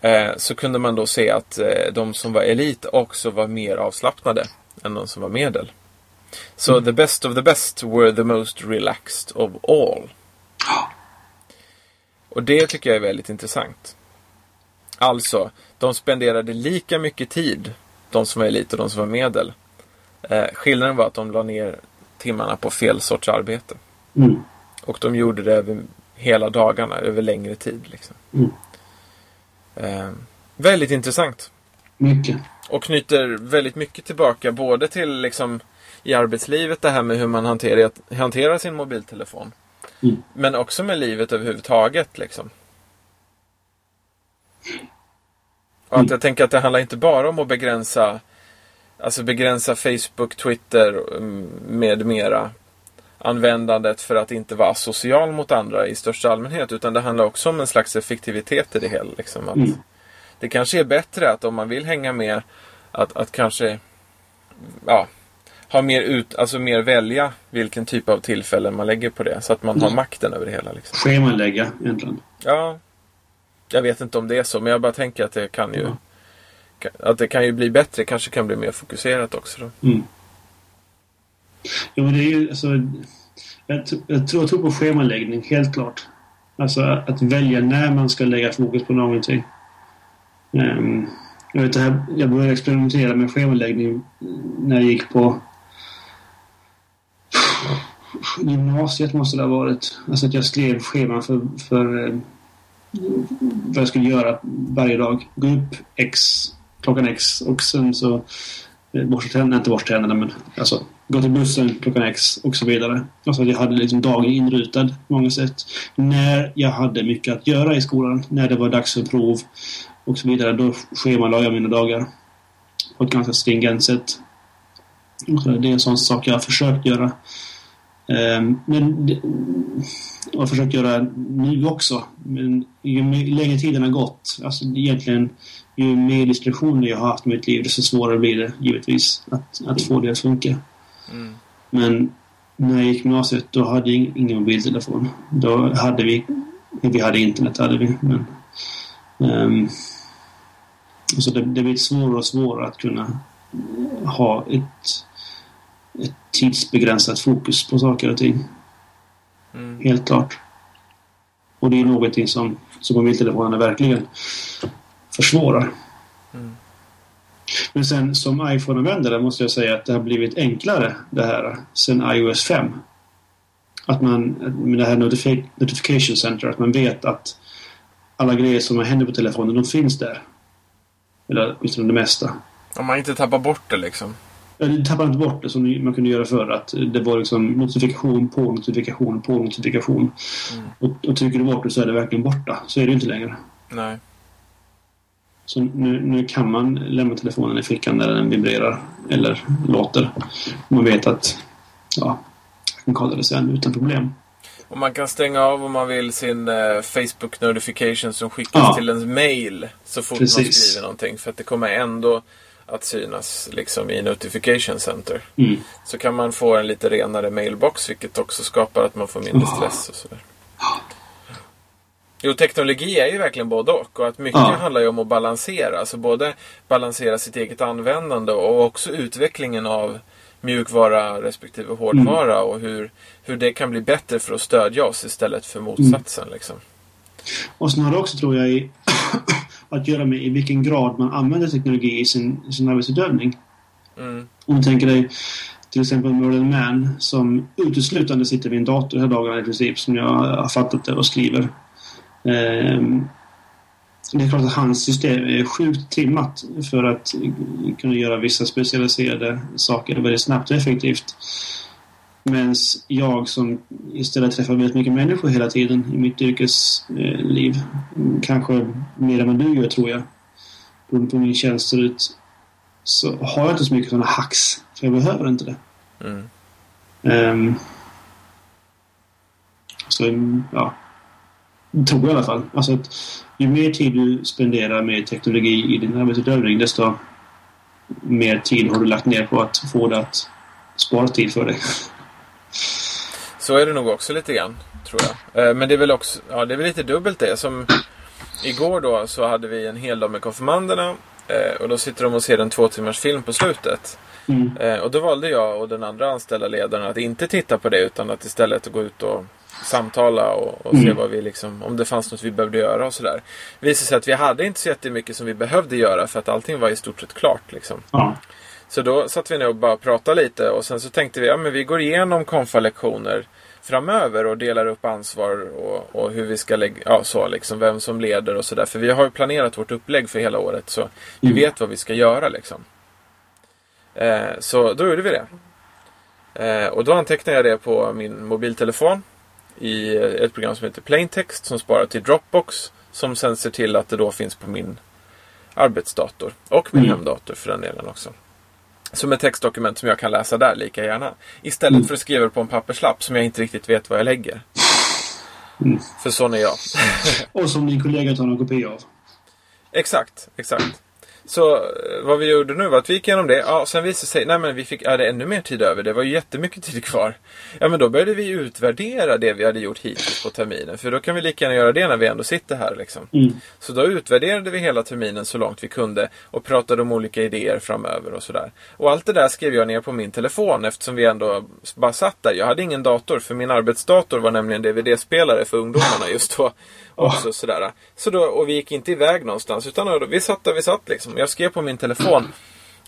Eh, så kunde man då se att eh, de som var elit också var mer avslappnade än de som var medel. Så the best of the best were the most relaxed of all. Och det tycker jag är väldigt intressant. Alltså, de spenderade lika mycket tid, de som var elit och de som var medel. Eh, skillnaden var att de la ner timmarna på fel sorts arbete. Mm. Och de gjorde det över hela dagarna, över längre tid. Liksom. Mm. Eh, väldigt intressant. Mycket. Och knyter väldigt mycket tillbaka både till liksom i arbetslivet det här med hur man hanterar, hanterar sin mobiltelefon. Mm. Men också med livet överhuvudtaget. Liksom. Och att jag tänker att det handlar inte bara om att begränsa Alltså begränsa Facebook, Twitter mm, med mera användandet för att inte vara social mot andra i största allmänhet. Utan det handlar också om en slags effektivitet i det hela. Liksom. Att Mm. Det kanske är bättre att om man vill hänga med att, att kanske ja, ha mer ut, alltså mer välja vilken typ av tillfällen man lägger på det. Så att man har Mm. makten över det hela. Liksom. Schemalägga egentligen. Ja, jag vet inte om det är så, men jag bara tänker att det kan ju Ja att det kan ju bli bättre, kanske kan bli mer fokuserat också. Då. Mm. Jo, men det är ju alltså... Jag, jag, tror, jag tror på schemaläggning, helt klart. Alltså att välja när man ska lägga fokus på någonting. Um, jag, vet, det här, jag började experimentera med schemaläggning när jag gick på gymnasiet måste det ha varit. Alltså att jag skrev scheman för, för eh, vad jag skulle göra varje dag. Gå upp X, klockan X och sen så borstar borsta tänderna, inte borsta tänderna men alltså gå till bussen klockan X och så vidare. Alltså jag hade liksom dagen inrutad på många sätt. När jag hade mycket att göra i skolan, när det var dags för prov och så vidare, då schemalade jag mina dagar på ett ganska stringent sätt. Alltså, det är en sån sak jag har försökt göra. Ehm, men det, jag har försökt göra nu också. Men ju längre tiden har gått, alltså egentligen ju mer distraktioner jag har haft i mitt liv desto svårare blir det givetvis att, att få det att funka. Mm. Men när jag gick gymnasiet då hade jag ingen mobiltelefon. Då hade vi, vi hade internet hade vi. Men, um, så det, det blir svårare och svårare att kunna ha ett, ett tidsbegränsat fokus på saker och ting. Mm. Helt klart. Och det är någonting som, som mobiltelefonerna verkligen försvårar. Mm. Men sen som iPhone-användare måste jag säga att det har blivit enklare det här sen iOS 5. Att man med det här notifi Notification Center, att man vet att alla grejer som händer på telefonen, de finns där. Eller åtminstone det mesta. Om man inte tappar bort det liksom? Ja, tappar inte bort det som man kunde göra förr. Att det var liksom notifikation på notifikation på notifikation. Mm. Och, och trycker du bort det så är det verkligen borta. Så är det inte längre. Nej. Så nu, nu kan man lämna telefonen i fickan när den vibrerar eller låter. Man vet att ja, jag kan kolla det sen utan problem. Och man kan stänga av om man vill sin eh, Facebook notification som skickas ja. till ens mail så fort Precis. man skriver någonting. För att det kommer ändå att synas liksom i Notification Center. Mm. Så kan man få en lite renare mailbox vilket också skapar att man får mindre stress och sådär. Jo, teknologi är ju verkligen både och. Och att mycket ja. handlar ju om att balansera. Alltså både balansera sitt eget användande och också utvecklingen av mjukvara respektive hårdvara. Mm. Och hur, hur det kan bli bättre för att stödja oss istället för motsatsen. Mm. Liksom. Och sen har det också, tror jag, i, (coughs) att göra med i vilken grad man använder teknologi i sin, sin arbetsutövning. Mm. Om du tänker dig till exempel Merlin Mann som uteslutande sitter vid en dator hela dagarna i princip som jag har fattat det och skriver. Ehm, det är klart att hans system är sjukt trimmat för att kunna göra vissa specialiserade saker väldigt snabbt och effektivt. Medan jag som istället träffar väldigt mycket människor hela tiden i mitt yrkesliv, kanske mer än vad du gör tror jag, beroende på min tjänst ser ut, så har jag inte så mycket sådana hacks. För jag behöver inte det. Mm. Um, så, ja. Tror jag i alla fall. Alltså att ju mer tid du spenderar med teknologi i din arbetsutövning desto mer tid har du lagt ner på att få det att spara tid för dig. Så är det nog också lite grann, tror jag. Eh, men det är väl också, ja det är väl lite dubbelt det. Som igår då så hade vi en hel dag med konfirmanderna. Eh, och då sitter de och ser en två timmars film på slutet. Mm. Eh, och då valde jag och den andra anställda ledaren att inte titta på det utan att istället gå ut och samtala och, och mm. se vad vi liksom, om det fanns något vi behövde göra och sådär. Det visade sig att vi hade inte så jättemycket som vi behövde göra för att allting var i stort sett klart. Liksom. Ja. Så då satt vi ner och bara pratade lite och sen så tänkte vi att ja, vi går igenom konfa-lektioner framöver och delar upp ansvar och, och hur vi ska lägga, ja så liksom, vem som leder och sådär. För vi har ju planerat vårt upplägg för hela året så vi mm. vet vad vi ska göra liksom. Eh, så då gjorde vi det. Eh, och då antecknade jag det på min mobiltelefon i ett program som heter Plaintext som sparar till Dropbox. Som sen ser till att det då finns på min arbetsdator. Och min mm. hemdator för den delen också. Som ett textdokument som jag kan läsa där lika gärna. Istället mm. för att skriva det på en papperslapp som jag inte riktigt vet vad jag lägger. Mm. För sån är jag. Och som din kollega tar en kopia av. Exakt, exakt. Så eh, vad vi gjorde nu var att vi gick igenom det. Ja, sen visade det sig, nej men vi fick ja, det ännu mer tid över. Det var ju jättemycket tid kvar. Ja, men då började vi utvärdera det vi hade gjort hittills på terminen. För då kan vi lika gärna göra det när vi ändå sitter här. Liksom. Mm. Så då utvärderade vi hela terminen så långt vi kunde och pratade om olika idéer framöver och sådär. Och allt det där skrev jag ner på min telefon eftersom vi ändå bara satt där. Jag hade ingen dator för min arbetsdator var nämligen DVD-spelare för ungdomarna just då. Också, oh. sådär. Så då, och vi gick inte iväg någonstans utan vi satt där vi satt liksom. Jag skrev på min telefon.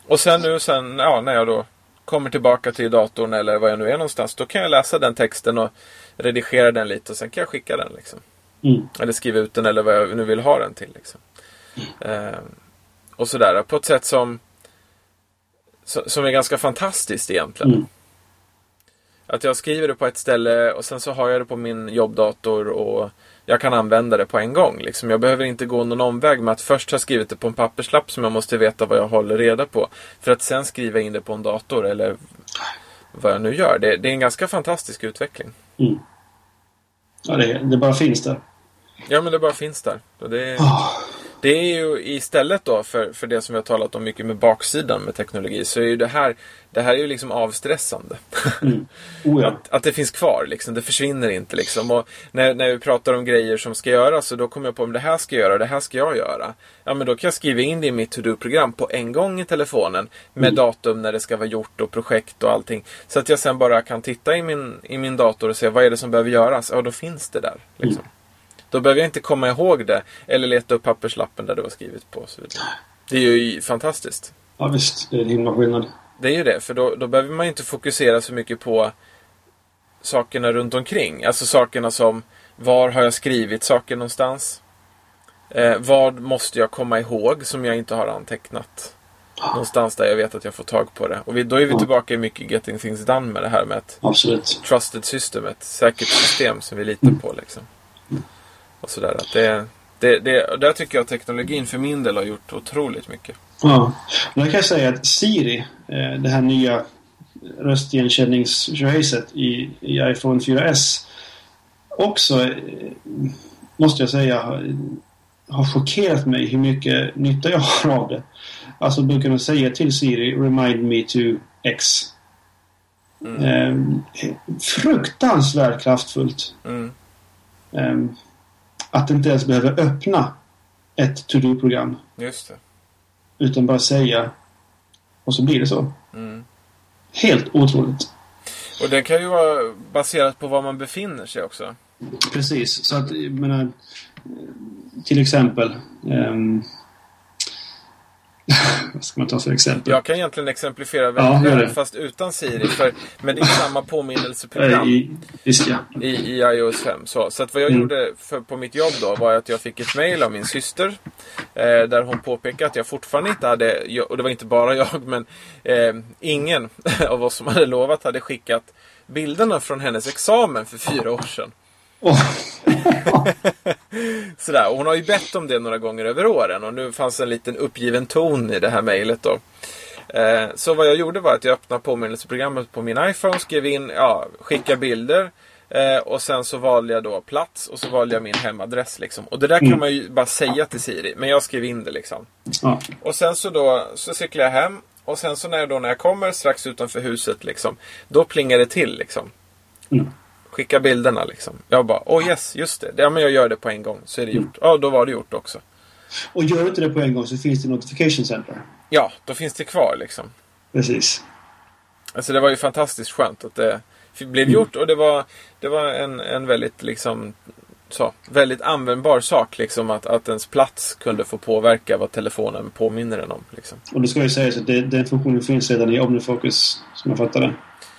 Och sen nu sen, ja, när jag då kommer tillbaka till datorn eller var jag nu är någonstans. Då kan jag läsa den texten och redigera den lite och sen kan jag skicka den. Liksom. Mm. Eller skriva ut den eller vad jag nu vill ha den till. Liksom. Mm. Eh, och sådär. På ett sätt som, som är ganska fantastiskt egentligen. Mm. Att jag skriver det på ett ställe och sen så har jag det på min jobbdator och jag kan använda det på en gång. Liksom. Jag behöver inte gå någon omväg med att först ha skrivit det på en papperslapp som jag måste veta vad jag håller reda på. För att sen skriva in det på en dator eller vad jag nu gör. Det, det är en ganska fantastisk utveckling. Mm. Ja, det, det bara finns där. Ja, men det bara finns där. Och det, Oh. Det är ju istället då för, för det som vi har talat om mycket med baksidan med teknologi så är ju det här, det här är ju liksom avstressande. Mm. Oh, ja. (laughs) Att, att det finns kvar liksom. Det försvinner inte liksom. Och när, när vi pratar om grejer som ska göras så då kommer jag på om det här ska jag göra och det här ska jag göra. Ja men då kan jag skriva in det i mitt to-do-program på en gång i telefonen. Med datum när det ska vara gjort och projekt och allting. Så att jag sen bara kan titta i min, i min dator och se vad är det som behöver göras. Ja då finns det där. Liksom. Då behöver jag inte komma ihåg det eller leta upp papperslappen där det var skrivet på. Så vidare. Det är ju fantastiskt. ja, visst. Det är en himla skillnad. Det är ju det, för då, då behöver man inte fokusera så mycket på sakerna runt omkring. Alltså sakerna som var har jag skrivit saker någonstans? Eh, vad måste jag komma ihåg som jag inte har antecknat? Någonstans där jag vet att jag får tag på det. Och vi, då är vi Ja. tillbaka i mycket Getting Things Done med det här med ett Absolut. trusted system, ett säkert system som vi litar på. Liksom. Och sådär. Att det, det, det, där tycker jag att teknologin för min del har gjort otroligt mycket. Ja. Och där kan jag säga att Siri, eh, det här nya röstigenkänningstjohejset i, i iPhone 4S också, eh, måste jag säga, har, chockerat mig hur mycket nytta jag har av det. Alltså du kan säga till Siri Remind me to X. Mm. Eh, fruktansvärt kraftfullt. Mm. Eh, att inte ens behöva öppna ett to-do-program. Just det. Utan bara säga och så blir det så. Mm. Helt otroligt. Och det kan ju vara baserat på var man befinner sig också. Precis. Så att, jag menar, till exempel. ehm, vad ska man ta för exempel? Jag kan egentligen exemplifiera Ja, väldigt det. fast utan Siri. För, men det är samma Eh, påminnelseprogram I, visst ja. i, i iOS 5. Så, så att vad jag Mm. gjorde för, på mitt jobb då var att jag fick ett mail av min syster. Eh, där hon påpekade att jag fortfarande inte hade, och det var inte bara (laughs) jag, men eh, ingen (laughs) av oss som hade lovat hade skickat bilderna från hennes examen för fyra år sedan. Åh, (laughs) Sådär, och hon har ju bett om det några gånger över åren och nu fanns en liten uppgiven ton i det här mejlet då. Eh, så vad jag gjorde var att jag öppnade påminnelseprogrammet på min iPhone, skrev in, ja, skicka bilder. Eh, och sen så valde jag då plats och så valde jag min hemadress liksom. Och det där kan Mm. man ju bara säga till Siri, men jag skrev in det liksom. ja. Och sen så då så cyklar jag hem och sen så när jag, då, när jag kommer strax utanför huset liksom. Då plingar det till liksom. Mm. Skicka bilderna liksom. Jag bara, oh yes, just det. Ja men jag gör det på en gång så är det gjort. Ja, då var det gjort också. Och gör du inte det på en gång så finns det Notification Center. Ja, då finns det kvar liksom. Precis. Alltså det var ju fantastiskt skönt att det blev gjort och det var, det var en, en väldigt liksom så, väldigt användbar sak liksom att, att ens plats kunde få påverka vad telefonen påminner en om. Liksom. Och det ska ju sägas att det, den funktionen finns redan i OmniFocus, som jag fattar det.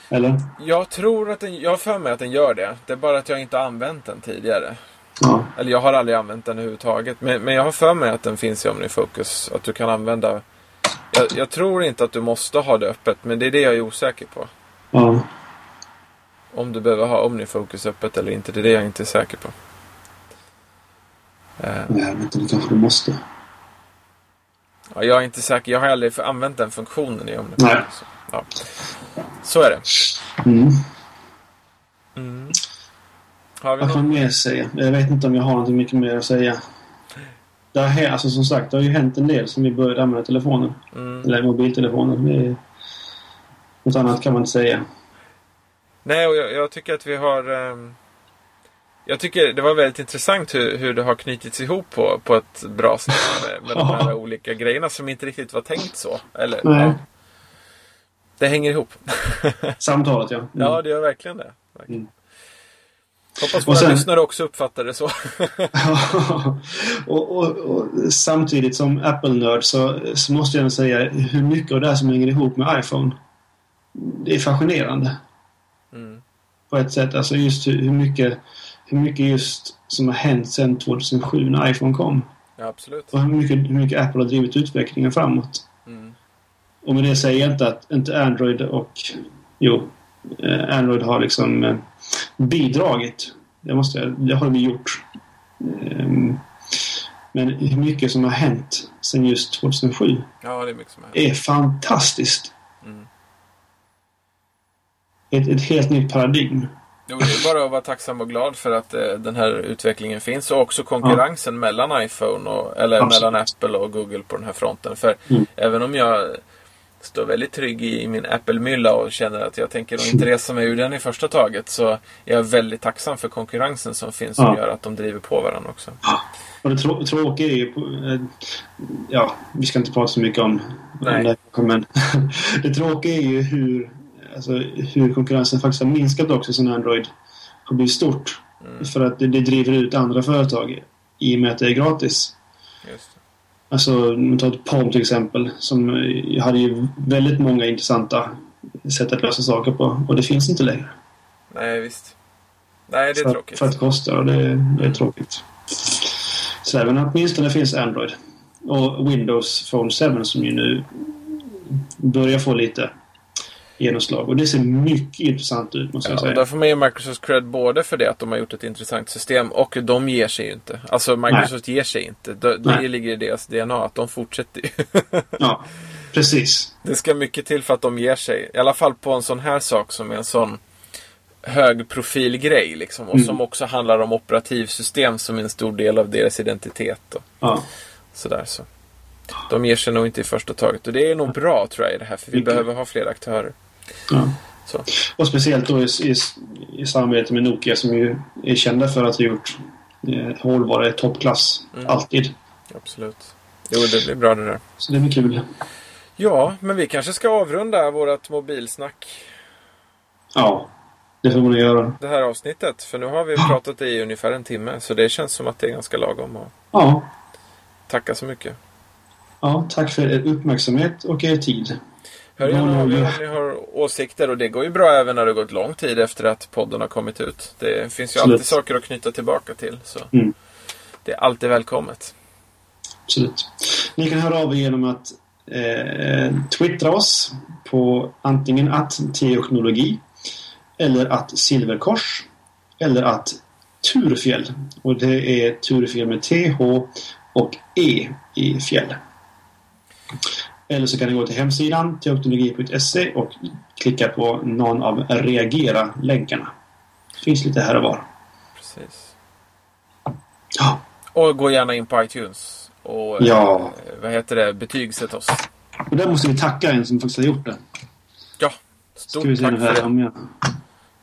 Eller? Jag tror att den, jag har för mig att den gör det. Det är bara att jag inte har använt den tidigare. Ja. Eller jag har aldrig använt den överhuvudtaget. Men, men jag har för mig att den finns i OmniFocus. Att du kan använda... Jag, jag tror inte att du måste ha det öppet, men det är det jag är osäker på. Ja. Om du behöver ha OmniFocus öppet eller inte, det är det jag inte är säker på. Eh, Nej, inte. Det kanske du måste. ja, jag är inte säker. Jag har aldrig använt den funktionen i Nej. OmniFocus. Ja. Så är det. Mm. Mm. Har vi Vad kan mer säga? Jag vet inte om jag har något mycket mer att säga. Det har, alltså som sagt, det har ju hänt en del sen vi började använda telefonen. Mm. Eller mobiltelefonen. Det. Något annat kan man inte säga. Nej, och jag, jag tycker att vi har... ehm, jag tycker det var väldigt intressant hur, hur det har knutits ihop på, på ett bra sätt med, med de här olika grejerna som inte riktigt var tänkt så. Eller, Nej. ja. Det hänger ihop. (laughs) Samtalet, ja. Mm. Ja, det gör verkligen det. Verkligen. Mm. Hoppas våra sen- lyssnare också uppfattar det så. (laughs) (laughs) och, och, och samtidigt som Apple-nörd så, så måste jag säga hur mycket av det här som hänger ihop med iPhone. Det är fascinerande Mm. på ett sätt. Alltså just hur, hur mycket hur mycket just som har hänt sedan 2007 när iPhone kom. Ja, absolut. Och hur mycket, hur mycket Apple har drivit utvecklingen framåt. Och med det säger jag inte att inte Android och jo, eh, Android har liksom eh, bidragit. Det, måste, jag- det har vi gjort. Ehm, Men hur mycket som har hänt sedan just 2007 Ja, det är mycket som är fantastiskt. Mm. Ett, ett helt nytt paradigm. Jo, det är bara att vara tacksam och glad för att eh, den här utvecklingen finns. Och också konkurrensen mellan iPhone och, eller Absolut. mellan Apple och Google på den här fronten. För Mm. även om jag står väldigt trygg i min Apple-mylla och känner att jag tänker nog inte resa mig ur den i första taget. Så är jag väldigt tacksam för konkurrensen som finns som Ja. gör att de driver på varandra också. Och det trå- tråkiga är ju... eh, Ja, vi ska inte prata så mycket om, Nej. om det. Men (laughs) det tråkiga är ju hur, alltså, hur konkurrensen faktiskt har minskat också sen Android har blivit stort. Mm. För att det, det driver ut andra företag i och med att det är gratis. Alltså, om tar ett Palm till exempel. Som eh, hade ju väldigt många intressanta sätt att lösa saker på. Och det finns inte längre. Nej, visst. Nej, det är för, tråkigt. För att det kostar och det, det är tråkigt. Så även åtminstone finns Android. Och Windows Phone 7 som ju nu börjar få lite genomslag. Och det ser mycket intressant ut måste Ja, jag och säga. där får man ge Microsoft cred både för det att de har gjort ett intressant system och de ger sig ju inte. Alltså Microsoft ger sig inte. Det, det Nej. ligger i deras DNA att de fortsätter ju. (laughs) Ja, precis. Det ska mycket till för att de ger sig. I alla fall på en sån här sak som är en sån högprofilgrej liksom. Och Mm. som också handlar om operativsystem som är en stor del av deras identitet. Och Ja, sådär så. De ger sig nog inte i första taget. Och det är nog bra tror jag i det här. För vi Mycket. behöver ha fler aktörer. Ja. Så. Och speciellt då i, i, i samarbete med Nokia som ju är kända för att ha gjort eh, hårdvara i toppklass. Mm. Alltid. Absolut. Jo, det blir bra det där. Så det blir kul. Ja, men vi kanske ska avrunda vårt mobilsnack Ja, det får man göra. det här avsnittet. För nu har vi pratat i ungefär en timme. Så det känns som att det är ganska lagom. Och Ja, tacka så mycket. ja tack för er uppmärksamhet och er tid. Hör gärna av er om ni har åsikter. Och det går ju bra även när det gått lång tid efter att podden har kommit ut. Det finns ju Absolut. alltid saker att knyta tillbaka till. Så Mm. det är alltid välkommet. Absolut. Ni kan höra av er genom att eh, twittra oss på antingen att teknologi eller att silverkors eller att Turfjäll. Och det är Turfjäll med TH och E i fjäll. Eller så kan ni gå till hemsidan teknologi.se och klicka på någon av reagera-länkarna. Finns lite här och var. Precis. Ja, Och gå gärna in på iTunes. Och Ja. eh, vad heter det? Betygsätt oss. och där måste vi tacka en som faktiskt har gjort det. Ja, stort tack för det. om jag...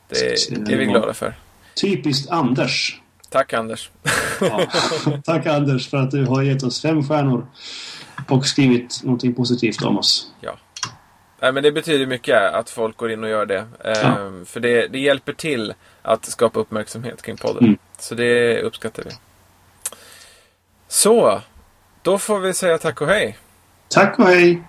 Det, det är vi glada för. Typiskt Anders. Tack Anders. Ja. (laughs) Tack Anders för att du har gett oss fem stjärnor och skrivit någonting positivt om oss. Ja. Nej, men det betyder mycket att folk går in och gör det. Ehm, För det, det hjälper till att skapa uppmärksamhet kring podden. Mm. Så det uppskattar vi. Så, då får vi säga tack och hej. Tack och hej!